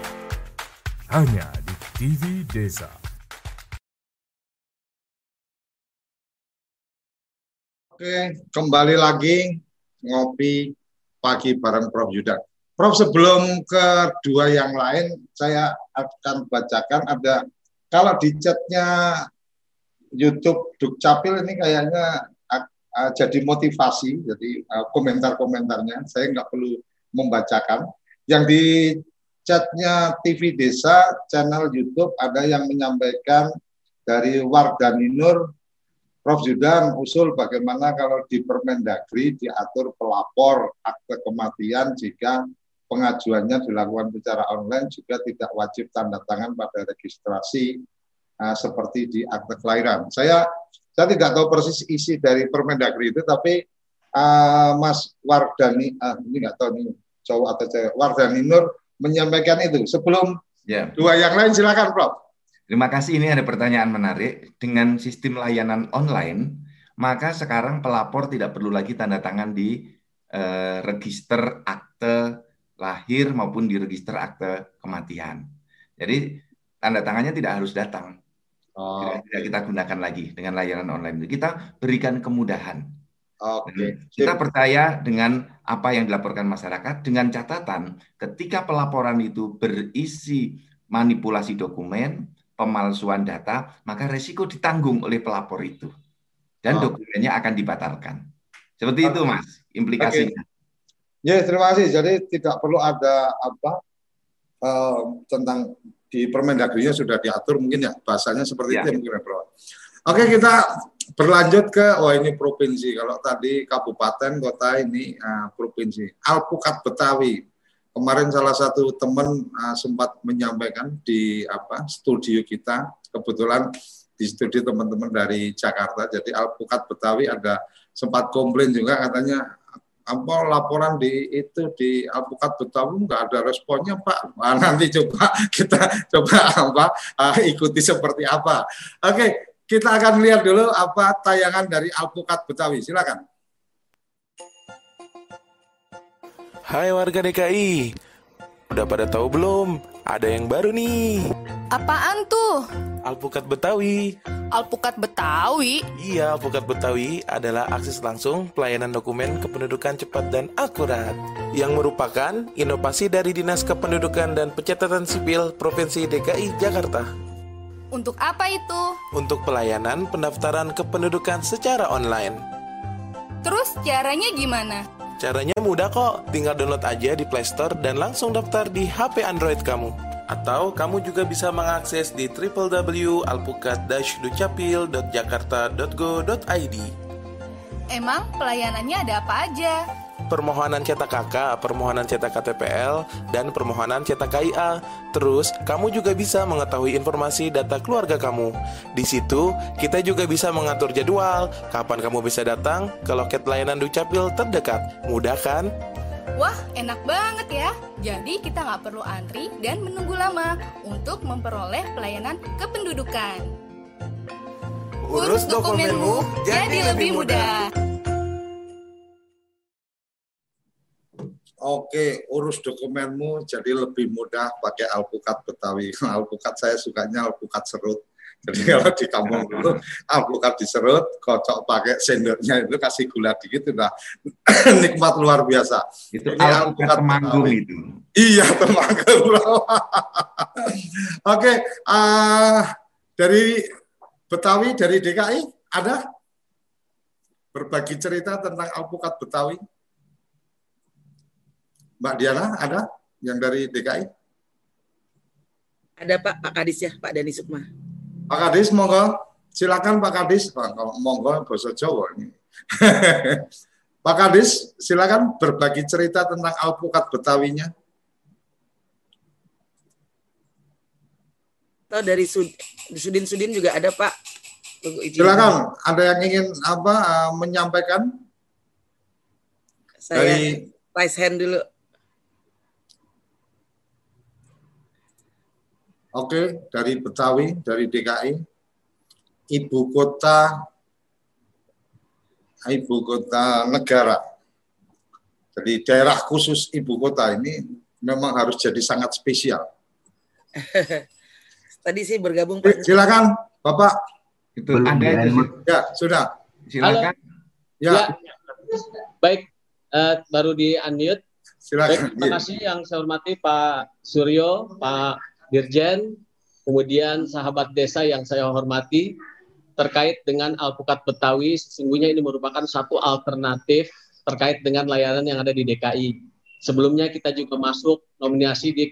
Hanya di TV Desa. Oke, kembali lagi ngopi pagi bareng Prof. Yuda. Prof, sebelum kedua yang lain, saya akan bacakan ada, kalau di chatnya YouTube Dukcapil ini kayaknya uh, jadi motivasi, jadi uh, komentar-komentarnya, saya nggak perlu membacakan. Yang di chatnya TV Desa, channel YouTube, ada yang menyampaikan dari Wardani Nur, Prof. Judan usul bagaimana kalau di Permendagri diatur pelapor akte kematian jika pengajuannya dilakukan secara online juga tidak wajib tanda tangan pada registrasi uh, seperti di akte kelahiran. Saya saya tidak tahu persis isi dari Permendagri itu, tapi uh, Mas Wardani, uh, ini nggak tahu nih cowok atau cewek, Wardani Nur menyampaikan itu. Sebelum yeah. dua yang lain silakan Prof. Terima kasih. Ini ada pertanyaan menarik. Dengan sistem layanan online, maka sekarang pelapor tidak perlu lagi tanda tangan di eh, register akte lahir maupun di register akte kematian. Jadi tanda tangannya tidak harus datang. Oh. Tidak, tidak kita gunakan lagi dengan layanan online. Kita berikan kemudahan. Oke. Okay. Kita percaya dengan apa yang dilaporkan masyarakat dengan catatan ketika pelaporan itu berisi manipulasi dokumen, pemalsuan data, maka resiko ditanggung oleh pelapor itu. Dan oh. dokumennya akan dibatalkan. Seperti itu, Mas, implikasinya. Okay. Ya, terima kasih. Jadi tidak perlu ada apa uh, tentang di Permendagri sudah diatur mungkin ya bahasanya seperti ya. itu ya mungkin ya, Bro. Oke, kita berlanjut ke oh ini provinsi. Kalau tadi kabupaten, kota ini uh, provinsi. Alpukat Betawi. Kemarin salah satu teman uh, sempat menyampaikan di apa studio kita. Kebetulan di studio teman-teman dari Jakarta. Jadi Alpukat Betawi ada sempat komplain juga katanya apa laporan di itu di Alpukat Betawi? Nggak ada responnya Pak. Nah, nanti coba kita coba apa uh, ikuti seperti apa. Oke kita akan lihat dulu apa tayangan dari Alpukat Betawi silakan Hai warga DKI, udah pada tahu belum? Ada yang baru nih. Apaan tuh? Alpukat Betawi. Alpukat Betawi? Iya, Alpukat Betawi adalah akses langsung pelayanan dokumen kependudukan cepat dan akurat yang merupakan inovasi dari Dinas Kependudukan dan Pencatatan Sipil Provinsi DKI Jakarta. Untuk apa itu? Untuk pelayanan pendaftaran kependudukan secara online. Terus caranya gimana? Caranya mudah kok, tinggal download aja di Play Store dan langsung daftar di HP Android kamu. Atau kamu juga bisa mengakses di www.alpukat-dukcapil.jakarta.go.id. Emang pelayanannya ada apa aja? Permohonan cetak KK, permohonan cetak KTPL, dan permohonan cetak KIA. Terus, kamu juga bisa mengetahui informasi data keluarga kamu. Di situ, kita juga bisa mengatur jadwal, kapan kamu bisa datang ke loket layanan Dukcapil terdekat. Mudah kan? Wah, enak banget ya. Jadi kita nggak perlu antri dan menunggu lama untuk memperoleh pelayanan kependudukan. Urus dokumenmu jadi lebih mudah. Oke, urus dokumenmu jadi lebih mudah pakai alpukat Betawi. Alpukat saya sukanya alpukat serut. Jadi kalau di kampung dulu alpukat diserut, kocok pakai sendoknya itu kasih gula dikit udah nikmat luar biasa. Itu Ini alpukat temanggung itu. Iya, temanggung. Oke, uh, dari Betawi dari DKI ada berbagi cerita tentang alpukat Betawi. Mbak Diana ada yang dari DKI? Ada Pak, Pak Kadis ya, Pak Dani Sukma. Pak Kadis, monggo. Silakan Pak Kadis. Pak, monggo bahasa Jawa ini. Pak Kadis, silakan berbagi cerita tentang alpukat Betawinya. atau dari Sudin-Sudin juga ada Pak. Silakan, ada yang ingin apa uh, menyampaikan? Saya dari raise hand dulu. Oke, dari Betawi, dari DKI, ibu kota, ibu kota negara. Jadi daerah khusus ibu kota ini memang harus jadi sangat spesial. Tadi sih bergabung Pak. Silakan, Bapak. Itu Anda Ya, sudah. Silakan. Ya. ya. Baik, uh, baru di unmute. Silakan. Baik, terima kasih yang saya hormati Pak Suryo, Pak Dirjen, kemudian sahabat desa yang saya hormati terkait dengan alpukat Betawi sesungguhnya ini merupakan satu alternatif terkait dengan layanan yang ada di DKI. Sebelumnya kita juga masuk nominasi di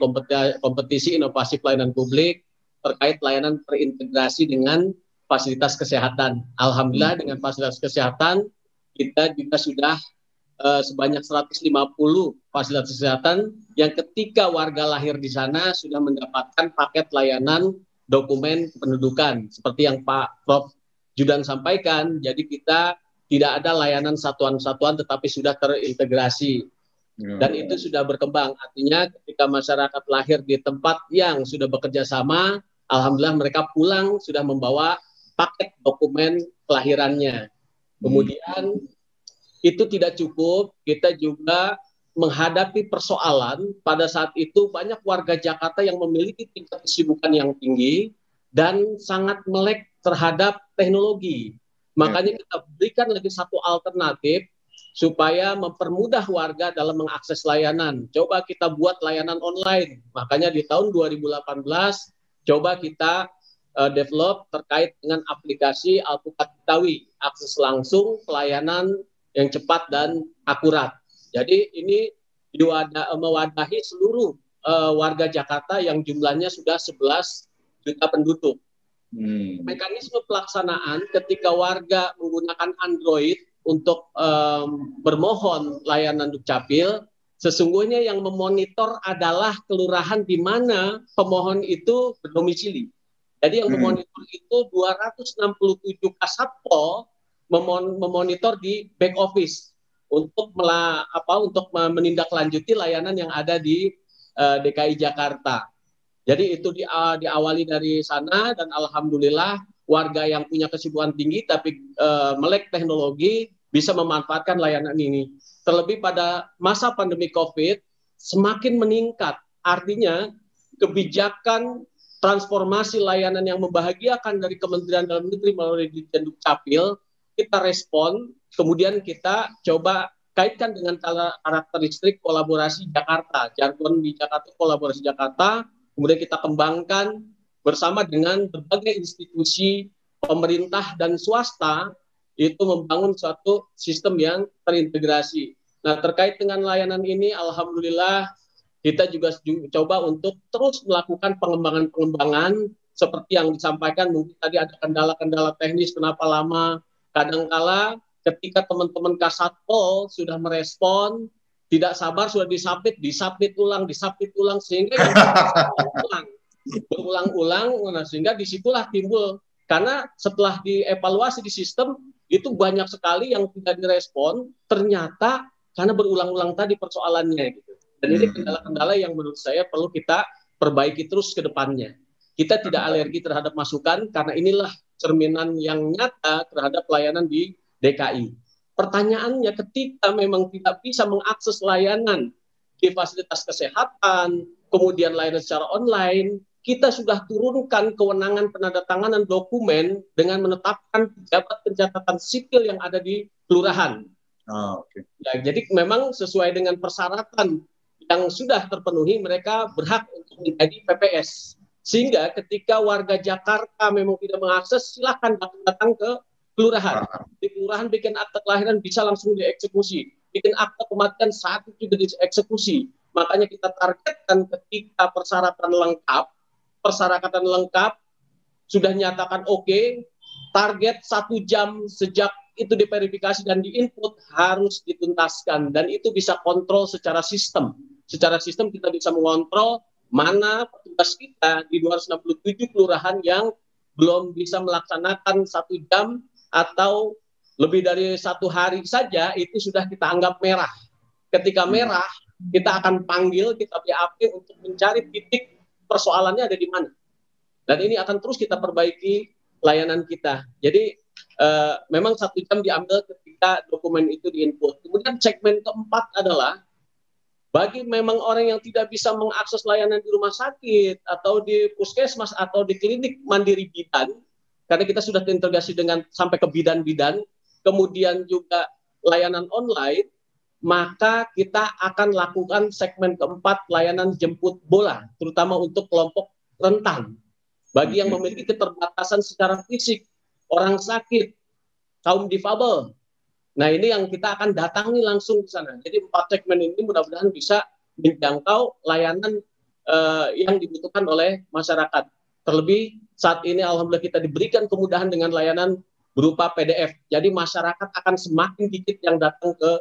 kompetisi inovasi pelayanan publik terkait layanan terintegrasi dengan fasilitas kesehatan. Alhamdulillah dengan fasilitas kesehatan kita juga sudah uh, sebanyak 150 fasilitas kesehatan yang ketika warga lahir di sana sudah mendapatkan paket layanan dokumen pendudukan seperti yang Pak Prof Judan sampaikan. Jadi kita tidak ada layanan satuan-satuan tetapi sudah terintegrasi. Ya. Dan itu sudah berkembang. Artinya ketika masyarakat lahir di tempat yang sudah bekerja sama, alhamdulillah mereka pulang sudah membawa paket dokumen kelahirannya. Kemudian itu tidak cukup, kita juga menghadapi persoalan pada saat itu banyak warga Jakarta yang memiliki tingkat kesibukan yang tinggi dan sangat melek terhadap teknologi. Makanya ya. kita berikan lagi satu alternatif supaya mempermudah warga dalam mengakses layanan. Coba kita buat layanan online. Makanya di tahun 2018 coba kita uh, develop terkait dengan aplikasi Alpukat Betawi, akses langsung pelayanan yang cepat dan akurat. Jadi ini diwadah, mewadahi seluruh uh, warga Jakarta yang jumlahnya sudah 11 juta penduduk. Hmm. Mekanisme pelaksanaan ketika warga menggunakan Android untuk um, bermohon layanan Dukcapil, sesungguhnya yang memonitor adalah kelurahan di mana pemohon itu berdomisili. Jadi yang hmm. memonitor itu 267 kasatpol memonitor di back office untuk mela, apa untuk menindaklanjuti layanan yang ada di uh, eh, DKI Jakarta. Jadi itu di, uh, diawali dari sana dan alhamdulillah warga yang punya kesibukan tinggi tapi uh, melek teknologi bisa memanfaatkan layanan ini. Terlebih pada masa pandemi Covid semakin meningkat. Artinya kebijakan transformasi layanan yang membahagiakan dari Kementerian Dalam Negeri melalui Dukcapil kita respon, kemudian kita coba kaitkan dengan karakteristik kolaborasi Jakarta, jargon di Jakarta, kolaborasi Jakarta, kemudian kita kembangkan bersama dengan berbagai institusi pemerintah dan swasta itu membangun suatu sistem yang terintegrasi. Nah, terkait dengan layanan ini, alhamdulillah kita juga coba untuk terus melakukan pengembangan-pengembangan. Seperti yang disampaikan mungkin tadi ada kendala-kendala teknis kenapa lama. Kadangkala ketika teman-teman Kasatpol sudah merespon, tidak sabar sudah disapit, disapit ulang, disapit ulang sehingga berulang, berulang-ulang, nah, sehingga di situlah timbul karena setelah dievaluasi di sistem itu banyak sekali yang tidak direspon, ternyata karena berulang-ulang tadi persoalannya gitu. Dan ini hmm. kendala-kendala yang menurut saya perlu kita perbaiki terus ke depannya. Kita tidak alergi terhadap masukan karena inilah cerminan yang nyata terhadap pelayanan di DKI. Pertanyaannya ketika memang tidak bisa mengakses layanan di fasilitas kesehatan, kemudian layanan secara online, kita sudah turunkan kewenangan penandatanganan dokumen dengan menetapkan pejabat pencatatan sipil yang ada di kelurahan. Oh, okay. ya, jadi memang sesuai dengan persyaratan yang sudah terpenuhi, mereka berhak untuk menjadi PPS. Sehingga ketika warga Jakarta memang tidak mengakses, silahkan datang ke kelurahan. Di kelurahan bikin akte kelahiran bisa langsung dieksekusi. Bikin akte kematian saat itu juga dieksekusi. Makanya kita targetkan ketika persyaratan lengkap, persyaratan lengkap sudah nyatakan oke, okay, target satu jam sejak itu diverifikasi dan diinput harus dituntaskan dan itu bisa kontrol secara sistem. Secara sistem kita bisa mengontrol mana petugas kita di 267 kelurahan yang belum bisa melaksanakan satu jam atau lebih dari satu hari saja itu sudah kita anggap merah. Ketika merah, kita akan panggil kita BAP untuk mencari titik persoalannya ada di mana. Dan ini akan terus kita perbaiki layanan kita. Jadi uh, memang satu jam diambil ketika dokumen itu diinput. Kemudian segmen keempat adalah bagi memang orang yang tidak bisa mengakses layanan di rumah sakit atau di puskesmas atau di klinik mandiri bidan, karena kita sudah terintegrasi dengan sampai ke bidan-bidan, kemudian juga layanan online, maka kita akan lakukan segmen keempat layanan jemput bola, terutama untuk kelompok rentan. Bagi yang memiliki keterbatasan secara fisik, orang sakit, kaum difabel, Nah ini yang kita akan datangi langsung ke sana. Jadi empat segmen ini mudah-mudahan bisa menjangkau layanan uh, yang dibutuhkan oleh masyarakat. Terlebih saat ini alhamdulillah kita diberikan kemudahan dengan layanan berupa PDF. Jadi masyarakat akan semakin dikit yang datang ke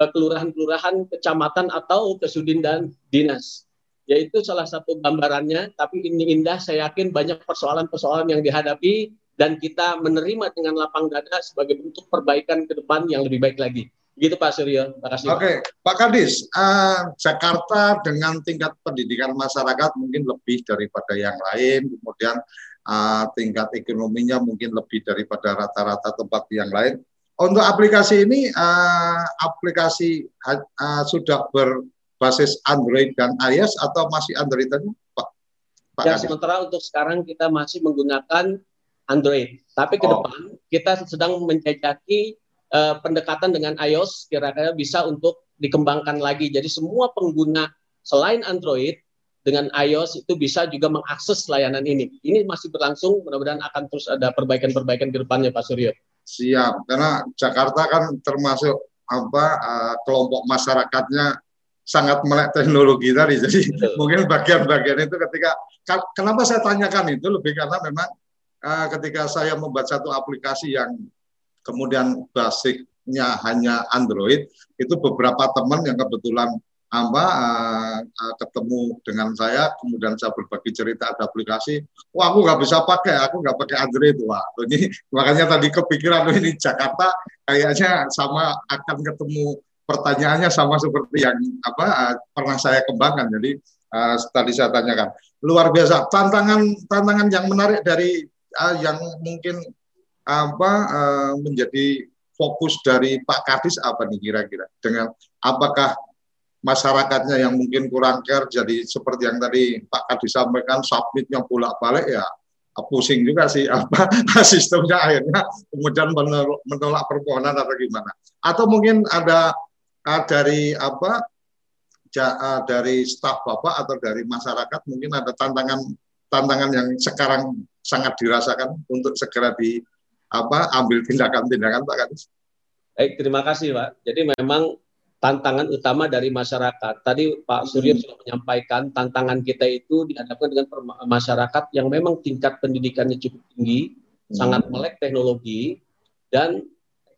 eh, kelurahan-kelurahan, kecamatan atau ke sudin dan dinas. Yaitu salah satu gambarannya, tapi ini indah, saya yakin banyak persoalan-persoalan yang dihadapi dan kita menerima dengan lapang dada sebagai bentuk perbaikan ke depan yang lebih baik lagi. Gitu Pak Suryo. Terima kasih. Oke, Pak Kadis, uh, Jakarta dengan tingkat pendidikan masyarakat mungkin lebih daripada yang lain, kemudian uh, tingkat ekonominya mungkin lebih daripada rata-rata tempat yang lain. Untuk aplikasi ini, uh, aplikasi uh, sudah berbasis Android dan iOS atau masih Android tadi, Pak? Pak ya, sementara untuk sekarang kita masih menggunakan Android. Tapi ke oh. depan kita sedang menjajaki uh, pendekatan dengan iOS kira-kira bisa untuk dikembangkan lagi. Jadi semua pengguna selain Android dengan iOS itu bisa juga mengakses layanan ini. Ini masih berlangsung, mudah-mudahan akan terus ada perbaikan-perbaikan ke depannya Pak Suryo. Siap, karena Jakarta kan termasuk apa uh, kelompok masyarakatnya sangat melek teknologi tadi. Jadi Betul. mungkin bagian-bagian itu ketika kenapa saya tanyakan itu lebih karena memang uh, ketika saya membuat satu aplikasi yang kemudian basicnya hanya Android, itu beberapa teman yang kebetulan apa uh, uh, ketemu dengan saya, kemudian saya berbagi cerita ada aplikasi, wah aku nggak bisa pakai, aku nggak pakai Android, wah ini makanya tadi kepikiran ini Jakarta kayaknya sama akan ketemu pertanyaannya sama seperti yang apa uh, pernah saya kembangkan, jadi uh, tadi saya tanyakan. Luar biasa. Tantangan tantangan yang menarik dari uh, yang mungkin apa uh, menjadi fokus dari Pak Kadis apa nih kira-kira? Dengan apakah masyarakatnya yang mungkin kurang care jadi seperti yang tadi Pak Kadis sampaikan submitnya bolak-balik ya pusing juga sih apa sistemnya akhirnya kemudian menolak, permohonan atau gimana atau mungkin ada uh, dari apa ja, uh, dari staf bapak atau dari masyarakat mungkin ada tantangan tantangan yang sekarang sangat dirasakan untuk segera di apa ambil tindakan-tindakan Pak Kadis. Baik, terima kasih Pak. Jadi memang tantangan utama dari masyarakat. Tadi Pak Suryo hmm. sudah menyampaikan tantangan kita itu dihadapkan dengan masyarakat yang memang tingkat pendidikannya cukup tinggi, hmm. sangat melek teknologi dan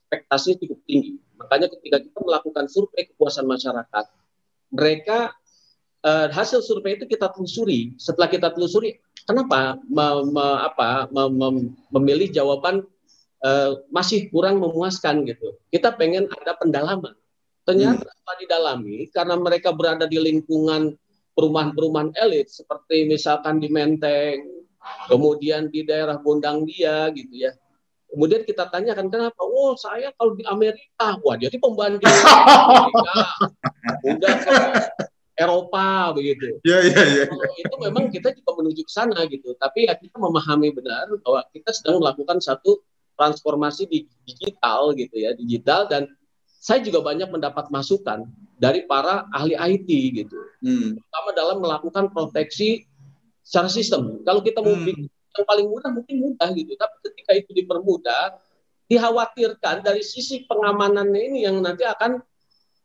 ekspektasinya cukup tinggi. Makanya ketika kita melakukan survei kepuasan masyarakat, mereka uh, hasil survei itu kita telusuri. Setelah kita telusuri, kenapa me, me, apa, me, me, memilih jawaban uh, masih kurang memuaskan gitu. Kita pengen ada pendalaman. Ternyata hmm. didalami karena mereka berada di lingkungan perumahan-perumahan elit seperti misalkan di Menteng, kemudian di daerah Gondang dia gitu ya. Kemudian kita tanyakan kenapa? Oh saya kalau di Amerika, wah jadi pembanding Amerika. Udah Eropa begitu. Iya iya iya. Itu memang kita juga menuju ke sana gitu. Tapi ya kita memahami benar bahwa kita sedang melakukan satu transformasi di digital gitu ya, digital dan saya juga banyak mendapat masukan dari para ahli IT gitu. Hmm. Terutama dalam melakukan proteksi secara sistem. Kalau kita mau hmm. yang paling mudah mungkin mudah gitu, tapi ketika itu dipermudah, dikhawatirkan dari sisi pengamanannya ini yang nanti akan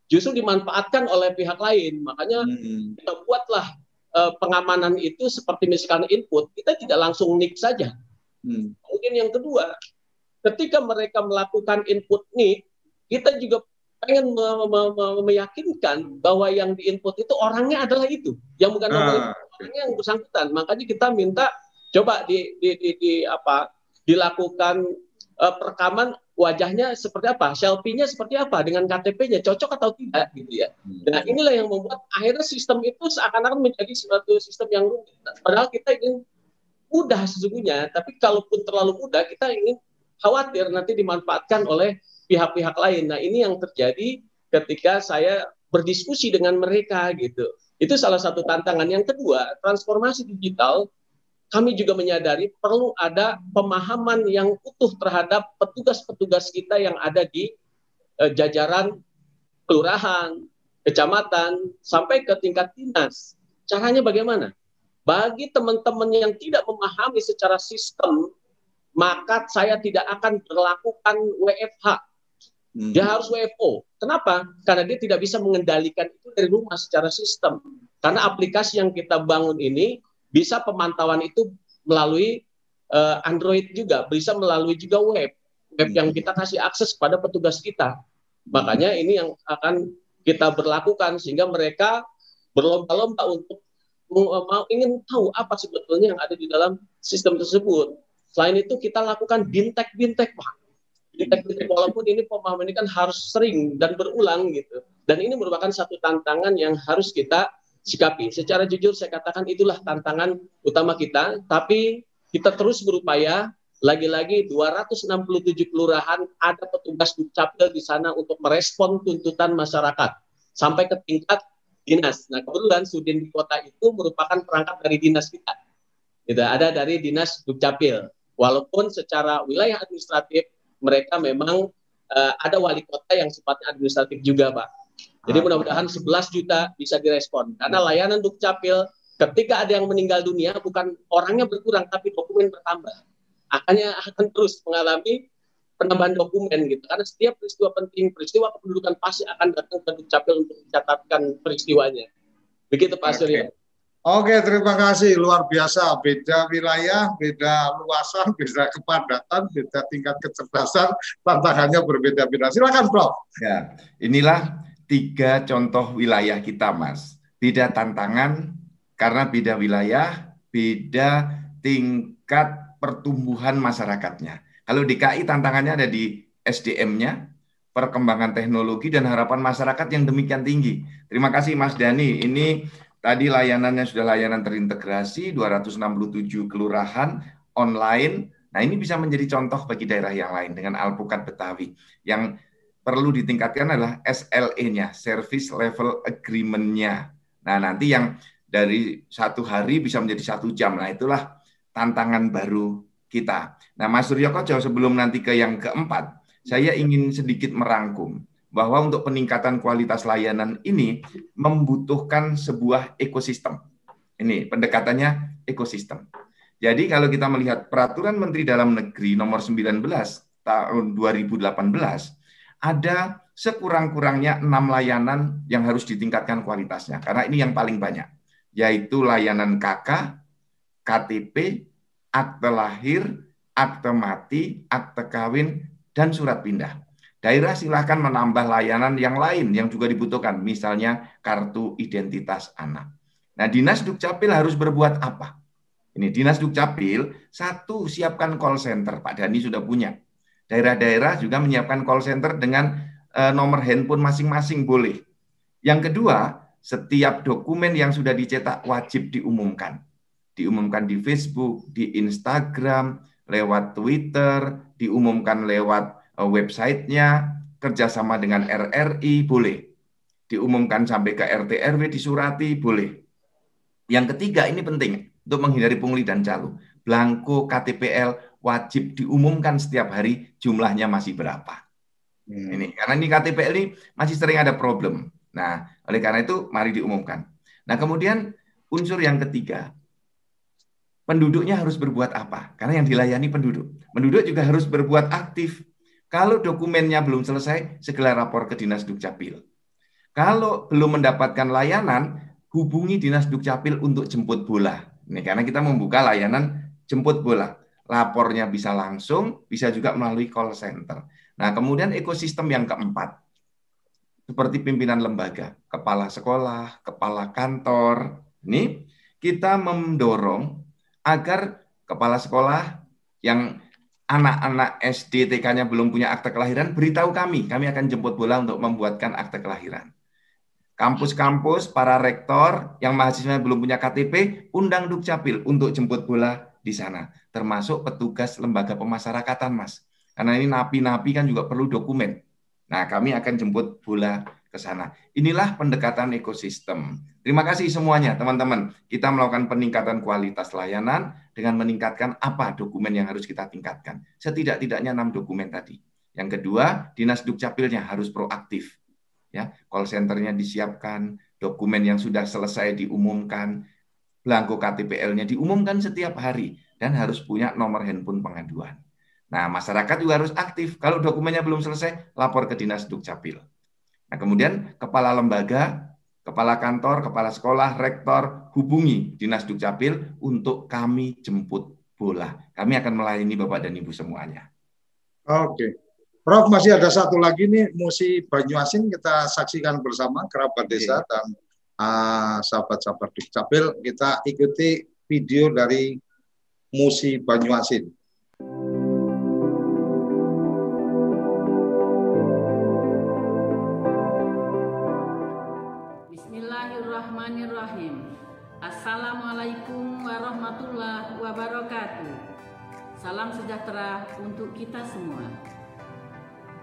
justru dimanfaatkan oleh pihak lain. Makanya hmm. kita buatlah uh, pengamanan itu seperti misalkan input, kita tidak langsung nick saja. Hmm. Mungkin yang kedua, ketika mereka melakukan input nick, kita juga pengen me me me meyakinkan bahwa yang diinput itu orangnya adalah itu, yang bukan Ah, orang orangnya yang bersangkutan. Makanya kita minta coba di di, di, di apa dilakukan eh, perekaman wajahnya seperti apa, selfie-nya seperti apa dengan KTP-nya cocok atau tidak gitu ya. Nah inilah yang membuat akhirnya sistem itu seakan-akan menjadi suatu sistem yang rumit. Padahal kita ingin mudah sesungguhnya, tapi kalaupun terlalu mudah kita ingin khawatir nanti dimanfaatkan oleh pihak-pihak lain. Nah ini yang terjadi ketika saya berdiskusi dengan mereka gitu. Itu salah satu tantangan. Yang kedua, transformasi digital kami juga menyadari perlu ada pemahaman yang utuh terhadap petugas-petugas kita yang ada di eh, jajaran kelurahan, kecamatan, sampai ke tingkat dinas. Caranya bagaimana? Bagi teman-teman yang tidak memahami secara sistem, maka saya tidak akan berlakukan WFH. Dia harus WFO. Kenapa? Karena dia tidak bisa mengendalikan itu dari rumah secara sistem. Karena aplikasi yang kita bangun ini bisa pemantauan itu melalui uh, Android juga, bisa melalui juga web, web yang kita kasih akses kepada petugas kita. Makanya ini yang akan kita berlakukan sehingga mereka berlomba-lomba untuk mau ingin tahu apa sebetulnya yang ada di dalam sistem tersebut. Selain itu kita lakukan bintek-bintek, Pak. Bintek-bintek walaupun ini pemahaman ini kan harus sering dan berulang gitu. Dan ini merupakan satu tantangan yang harus kita sikapi. Secara jujur saya katakan itulah tantangan utama kita, tapi kita terus berupaya lagi-lagi 267 kelurahan ada petugas Dukcapil di sana untuk merespon tuntutan masyarakat sampai ke tingkat dinas. Nah, kebetulan Sudin di kota itu merupakan perangkat dari dinas kita. Gitu, ada dari dinas Dukcapil. Walaupun secara wilayah administratif mereka memang uh, ada wali kota yang sifatnya administratif juga, Pak. Jadi mudah-mudahan 11 juta bisa direspon. Karena layanan Dukcapil ketika ada yang meninggal dunia bukan orangnya berkurang tapi dokumen bertambah. Akannya akan terus mengalami penambahan dokumen gitu. Karena setiap peristiwa penting, peristiwa kependudukan pasti akan datang ke Dukcapil untuk mencatatkan peristiwanya. Begitu Pak Surya. Oke, terima kasih. Luar biasa. Beda wilayah, beda luasan, beda kepadatan, beda tingkat kecerdasan, tantangannya berbeda-beda. Silakan, Prof. Ya, inilah tiga contoh wilayah kita, Mas. Beda tantangan karena beda wilayah, beda tingkat pertumbuhan masyarakatnya. Kalau di KI tantangannya ada di SDM-nya, perkembangan teknologi dan harapan masyarakat yang demikian tinggi. Terima kasih Mas Dani. Ini tadi layanannya sudah layanan terintegrasi 267 kelurahan online. Nah, ini bisa menjadi contoh bagi daerah yang lain dengan Alpukat Betawi yang perlu ditingkatkan adalah SLE-nya, Service Level Agreement-nya. Nah, nanti yang dari satu hari bisa menjadi satu jam. Nah, itulah tantangan baru kita. Nah, Mas Suryo Koco, sebelum nanti ke yang keempat, saya ingin sedikit merangkum bahwa untuk peningkatan kualitas layanan ini membutuhkan sebuah ekosistem. Ini pendekatannya ekosistem. Jadi kalau kita melihat peraturan Menteri Dalam Negeri nomor 19 tahun 2018 ada sekurang-kurangnya enam layanan yang harus ditingkatkan kualitasnya karena ini yang paling banyak yaitu layanan KK, KTP, akte lahir, akte mati, akte kawin, dan surat pindah. Daerah silahkan menambah layanan yang lain yang juga dibutuhkan, misalnya kartu identitas anak. Nah, Dinas Dukcapil harus berbuat apa? Ini Dinas Dukcapil, satu, siapkan call center. Pak Dani sudah punya. Daerah-daerah juga menyiapkan call center dengan uh, nomor handphone masing-masing boleh. Yang kedua, setiap dokumen yang sudah dicetak wajib diumumkan. Diumumkan di Facebook, di Instagram, lewat Twitter, diumumkan lewat websitenya, kerjasama dengan RRI, boleh. Diumumkan sampai ke RT RW disurati, boleh. Yang ketiga, ini penting untuk menghindari pungli dan calo. Blanko KTPL wajib diumumkan setiap hari jumlahnya masih berapa. Hmm. Ini karena ini KTPL ini masih sering ada problem. Nah, oleh karena itu mari diumumkan. Nah, kemudian unsur yang ketiga, penduduknya harus berbuat apa? Karena yang dilayani penduduk. Penduduk juga harus berbuat aktif. Kalau dokumennya belum selesai, segera lapor ke Dinas Dukcapil. Kalau belum mendapatkan layanan, hubungi Dinas Dukcapil untuk jemput bola. Ini karena kita membuka layanan jemput bola. Lapornya bisa langsung, bisa juga melalui call center. Nah, kemudian ekosistem yang keempat. seperti pimpinan lembaga, kepala sekolah, kepala kantor. Ini kita mendorong agar kepala sekolah yang anak-anak SD TK-nya belum punya akte kelahiran, beritahu kami. Kami akan jemput bola untuk membuatkan akte kelahiran. Kampus-kampus, para rektor yang mahasiswa belum punya KTP, undang Dukcapil untuk jemput bola di sana. Termasuk petugas lembaga pemasyarakatan, Mas. Karena ini napi-napi kan juga perlu dokumen. Nah, kami akan jemput bola ke sana. Inilah pendekatan ekosistem. Terima kasih semuanya, teman-teman. Kita melakukan peningkatan kualitas layanan dengan meningkatkan apa dokumen yang harus kita tingkatkan. Setidak-tidaknya enam dokumen tadi. Yang kedua, Dinas Dukcapilnya harus proaktif ya call centernya disiapkan, dokumen yang sudah selesai diumumkan, belangko KTPL-nya diumumkan setiap hari dan harus punya nomor handphone pengaduan. Nah, masyarakat juga harus aktif. Kalau dokumennya belum selesai, lapor ke Dinas Dukcapil. Nah, kemudian kepala lembaga, kepala kantor, kepala sekolah, rektor, hubungi Dinas Dukcapil untuk kami jemput bola. Kami akan melayani Bapak dan Ibu semuanya. Oke. Prof masih ada satu lagi nih musi Banyuasin kita saksikan bersama kerabat desa dan uh, sahabat-sahabat Dukcapil kita ikuti video dari musi Banyuasin. Wabarakatuh. Salam sejahtera untuk kita semua.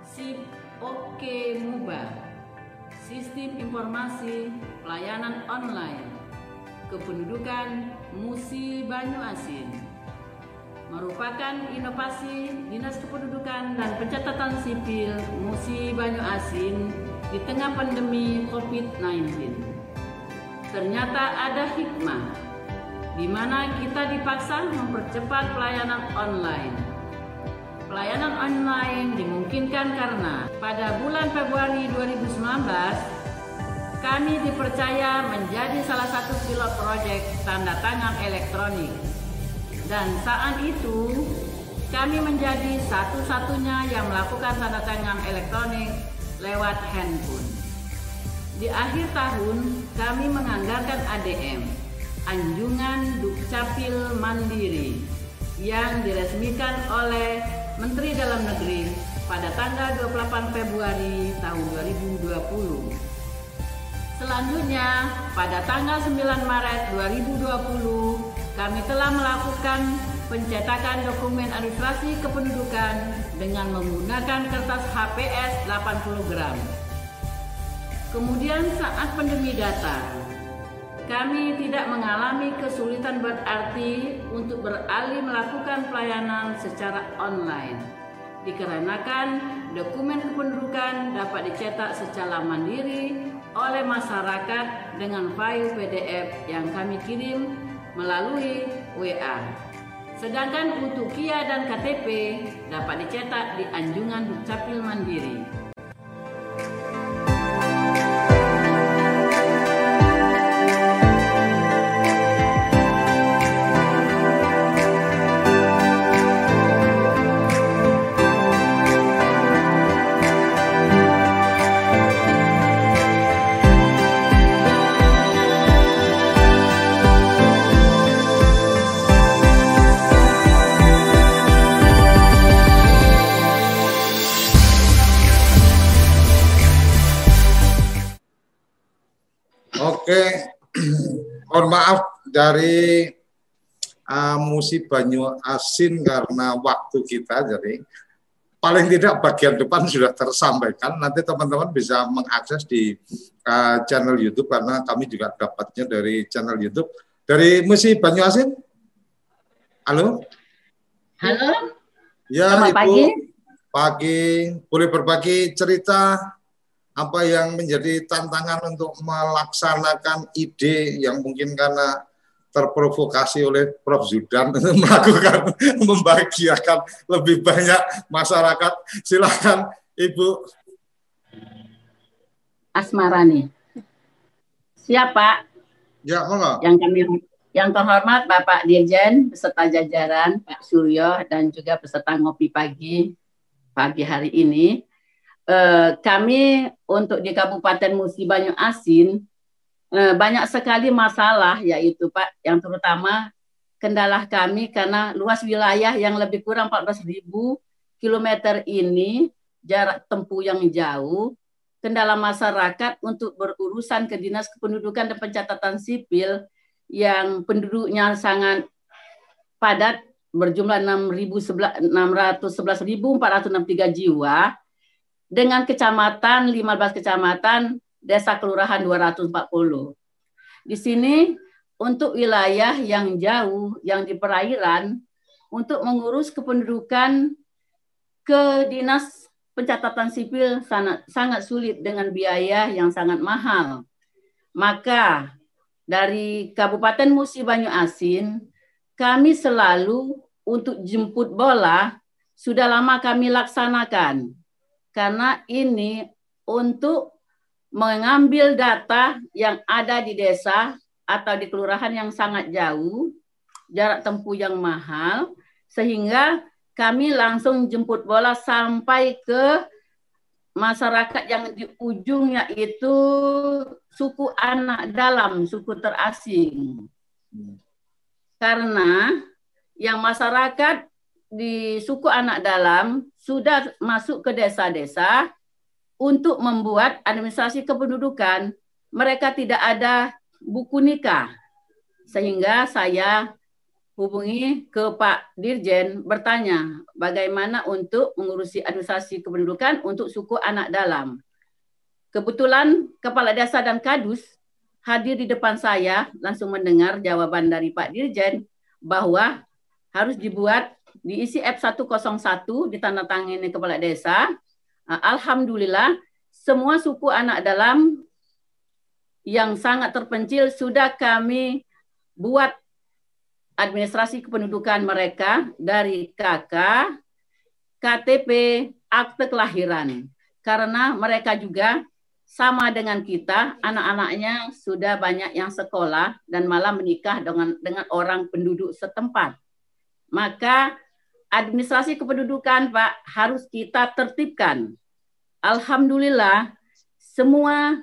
SIP Oke Muba Sistem Informasi Pelayanan Online Kependudukan Musi Banyu Asin merupakan inovasi Dinas Kependudukan dan Pencatatan Sipil Musi Banyu Asin di tengah pandemi COVID-19. Ternyata ada hikmah di mana kita dipaksa mempercepat pelayanan online Pelayanan online dimungkinkan karena pada bulan Februari 2019 kami dipercaya menjadi salah satu pilot proyek tanda tangan elektronik. Dan saat itu kami menjadi satu-satunya yang melakukan tanda tangan elektronik lewat handphone. Di akhir tahun kami menganggarkan ADM, Anjungan Dukcapil Mandiri, yang diresmikan oleh Menteri Dalam Negeri pada tanggal 28 Februari tahun 2020. Selanjutnya, pada tanggal 9 Maret 2020, kami telah melakukan pencetakan dokumen administrasi kependudukan dengan menggunakan kertas HPS 80 gram. Kemudian saat pandemi datang, kami tidak mengalami kesulitan berarti untuk beralih melakukan pelayanan secara online. Dikarenakan dokumen kependudukan dapat dicetak secara mandiri oleh masyarakat dengan file PDF yang kami kirim melalui WA. Sedangkan untuk KIA dan KTP dapat dicetak di Anjungan Dukcapil Mandiri. maaf dari uh, musi Banyu Asin karena waktu kita jadi paling tidak bagian depan sudah tersampaikan. Nanti teman-teman bisa mengakses di uh, channel YouTube karena kami juga dapatnya dari channel YouTube. Dari musi Banyu Asin? Halo? Halo. Ya Selamat Ibu. pagi. Pagi. Boleh berbagi cerita apa yang menjadi tantangan untuk melaksanakan ide yang mungkin karena terprovokasi oleh Prof. Zudan untuk melakukan membahagiakan lebih banyak masyarakat. Silakan Ibu. Asmarani. Siapa? Ya, monggo. Yang kami yang terhormat Bapak Dirjen beserta jajaran Pak Suryo dan juga peserta ngopi pagi pagi hari ini eh, kami untuk di Kabupaten Musi Banyu Asin eh, banyak sekali masalah yaitu Pak yang terutama kendala kami karena luas wilayah yang lebih kurang 14.000 km ini jarak tempuh yang jauh kendala masyarakat untuk berurusan ke Dinas Kependudukan dan Pencatatan Sipil yang penduduknya sangat padat berjumlah 611.463 jiwa dengan kecamatan 15 kecamatan desa kelurahan 240. Di sini untuk wilayah yang jauh yang di perairan untuk mengurus kependudukan ke dinas pencatatan sipil sangat sangat sulit dengan biaya yang sangat mahal. Maka dari Kabupaten Musi Banyu Asin kami selalu untuk jemput bola sudah lama kami laksanakan karena ini untuk mengambil data yang ada di desa atau di kelurahan yang sangat jauh, jarak tempuh yang mahal, sehingga kami langsung jemput bola sampai ke masyarakat yang di ujungnya itu suku anak dalam, suku terasing. Karena yang masyarakat di suku anak dalam sudah masuk ke desa-desa untuk membuat administrasi kependudukan. Mereka tidak ada buku nikah. Sehingga saya hubungi ke Pak Dirjen bertanya bagaimana untuk mengurusi administrasi kependudukan untuk suku anak dalam. Kebetulan Kepala Desa dan Kadus hadir di depan saya langsung mendengar jawaban dari Pak Dirjen bahwa harus dibuat diisi F101 ditandatangani kepala desa. Nah, Alhamdulillah semua suku anak dalam yang sangat terpencil sudah kami buat administrasi kependudukan mereka dari KK, KTP, akte kelahiran. Karena mereka juga sama dengan kita, anak-anaknya sudah banyak yang sekolah dan malah menikah dengan dengan orang penduduk setempat. Maka administrasi kependudukan Pak harus kita tertibkan. Alhamdulillah semua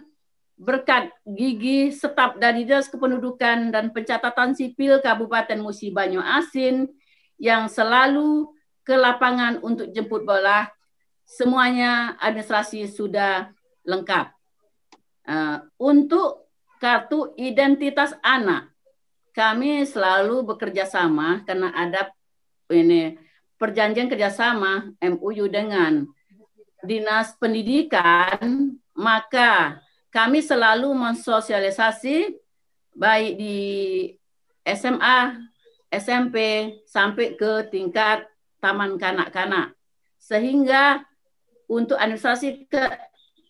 berkat gigi setap dari Dinas Kependudukan dan Pencatatan Sipil Kabupaten Musi Banyu Asin yang selalu ke lapangan untuk jemput bola, semuanya administrasi sudah lengkap. Uh, untuk kartu identitas anak, kami selalu bekerja sama karena ada ini perjanjian kerjasama MUU dengan dinas pendidikan, maka kami selalu mensosialisasi baik di SMA, SMP sampai ke tingkat taman kanak-kanak. Sehingga untuk administrasi ke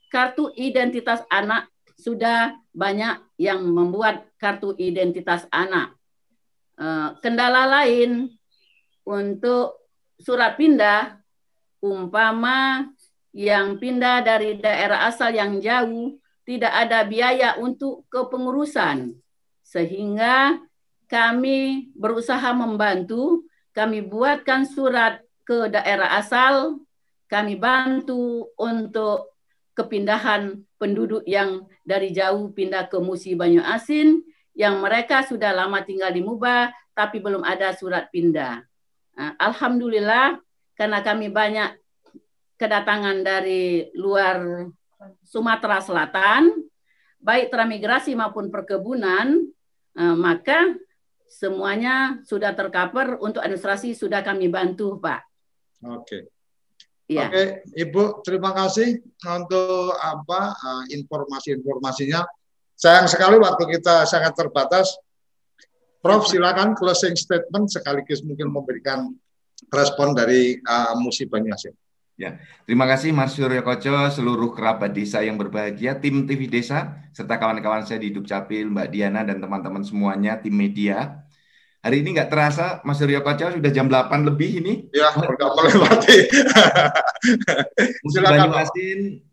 kartu identitas anak sudah banyak yang membuat kartu identitas anak. Eh, kendala lain untuk surat pindah, umpama yang pindah dari daerah asal yang jauh, tidak ada biaya untuk kepengurusan. Sehingga kami berusaha membantu, kami buatkan surat ke daerah asal, kami bantu untuk kepindahan penduduk yang dari jauh pindah ke Musi Banyu Asin yang mereka sudah lama tinggal di Muba tapi belum ada surat pindah. Nah, Alhamdulillah karena kami banyak kedatangan dari luar Sumatera Selatan, baik transmigrasi maupun perkebunan, eh, maka semuanya sudah tercover untuk administrasi sudah kami bantu, Pak. Oke. Ya. Oke, Ibu, terima kasih untuk apa uh, informasi-informasinya. Sayang sekali waktu kita sangat terbatas. Prof, silakan closing statement sekaligus mungkin memberikan respon dari uh, Musi Banyuasin. Ya, terima kasih Mas Suryo Koco, seluruh kerabat desa yang berbahagia, tim TV Desa, serta kawan-kawan saya di Dukcapil, Mbak Diana dan teman-teman semuanya, tim media. Hari ini nggak terasa Mas Suryo Koco sudah jam 8 lebih ini. Ya, udah melewati. Silakan. Asin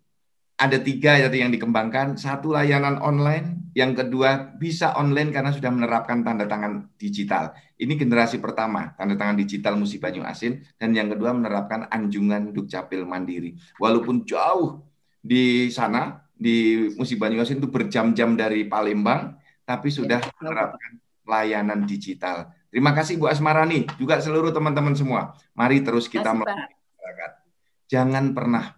ada tiga tadi yang dikembangkan. Satu layanan online, yang kedua bisa online karena sudah menerapkan tanda tangan digital. Ini generasi pertama, tanda tangan digital Musi Banyu Asin, dan yang kedua menerapkan anjungan Dukcapil Mandiri. Walaupun jauh di sana, di Musi Banyu Asin itu berjam-jam dari Palembang, tapi sudah menerapkan layanan digital. Terima kasih Bu Asmarani, juga seluruh teman-teman semua. Mari terus kita melakukan masyarakat. Jangan pernah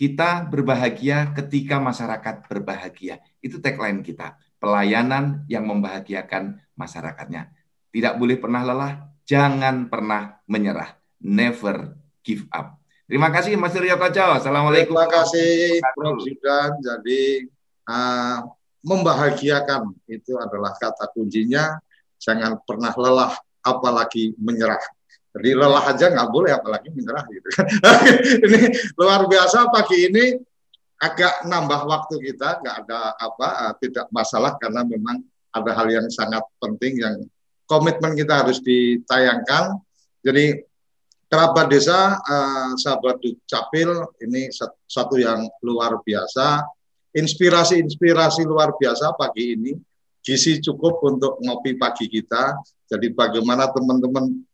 kita berbahagia ketika masyarakat berbahagia. Itu tagline kita. Pelayanan yang membahagiakan masyarakatnya. Tidak boleh pernah lelah, jangan pernah menyerah. Never give up. Terima kasih Mas Suryo Koco. Assalamualaikum. Terima kasih Prof. Zudan. Jadi uh, membahagiakan itu adalah kata kuncinya. Jangan pernah lelah, apalagi menyerah. Jadi lelah aja nggak boleh, apalagi menyerah gitu kan. ini luar biasa pagi ini agak nambah waktu kita, nggak ada apa, eh, tidak masalah karena memang ada hal yang sangat penting yang komitmen kita harus ditayangkan. Jadi kerabat desa, eh, sahabat Dukcapil ini satu yang luar biasa. Inspirasi-inspirasi luar biasa pagi ini. Gizi cukup untuk ngopi pagi kita. Jadi bagaimana teman-teman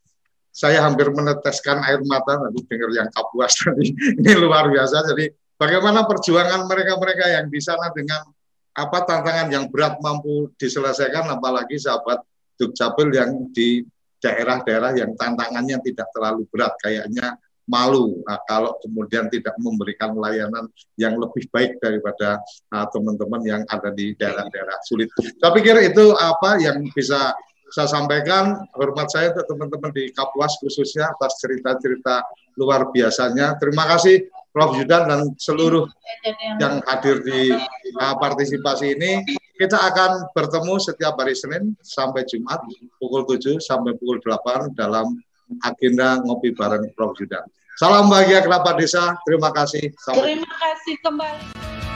saya hampir meneteskan air mata nanti dengar yang kapuas tadi. Ini luar biasa. Jadi bagaimana perjuangan mereka-mereka yang di sana dengan apa tantangan yang berat mampu diselesaikan, apalagi sahabat Dukcapil yang di daerah-daerah yang tantangannya tidak terlalu berat, kayaknya malu nah, kalau kemudian tidak memberikan layanan yang lebih baik daripada ah, teman-teman uh, yang ada di daerah-daerah sulit. Saya pikir itu apa yang bisa saya sampaikan hormat saya untuk teman-teman di Kapuas khususnya atas cerita-cerita luar biasanya. Terima kasih Prof. Yudan dan seluruh yang hadir di uh, partisipasi ini. Kita akan bertemu setiap hari Senin sampai Jumat pukul 7 sampai pukul 8 dalam agenda ngopi bareng Prof. Yudan. Salam bahagia kerabat desa. Terima kasih. Sampai Terima kasih kembali.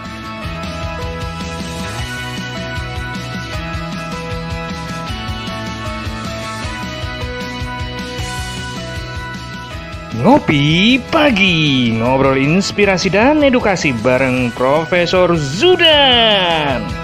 Ngopi Pagi, ngobrol inspirasi dan edukasi bareng Profesor Zudan.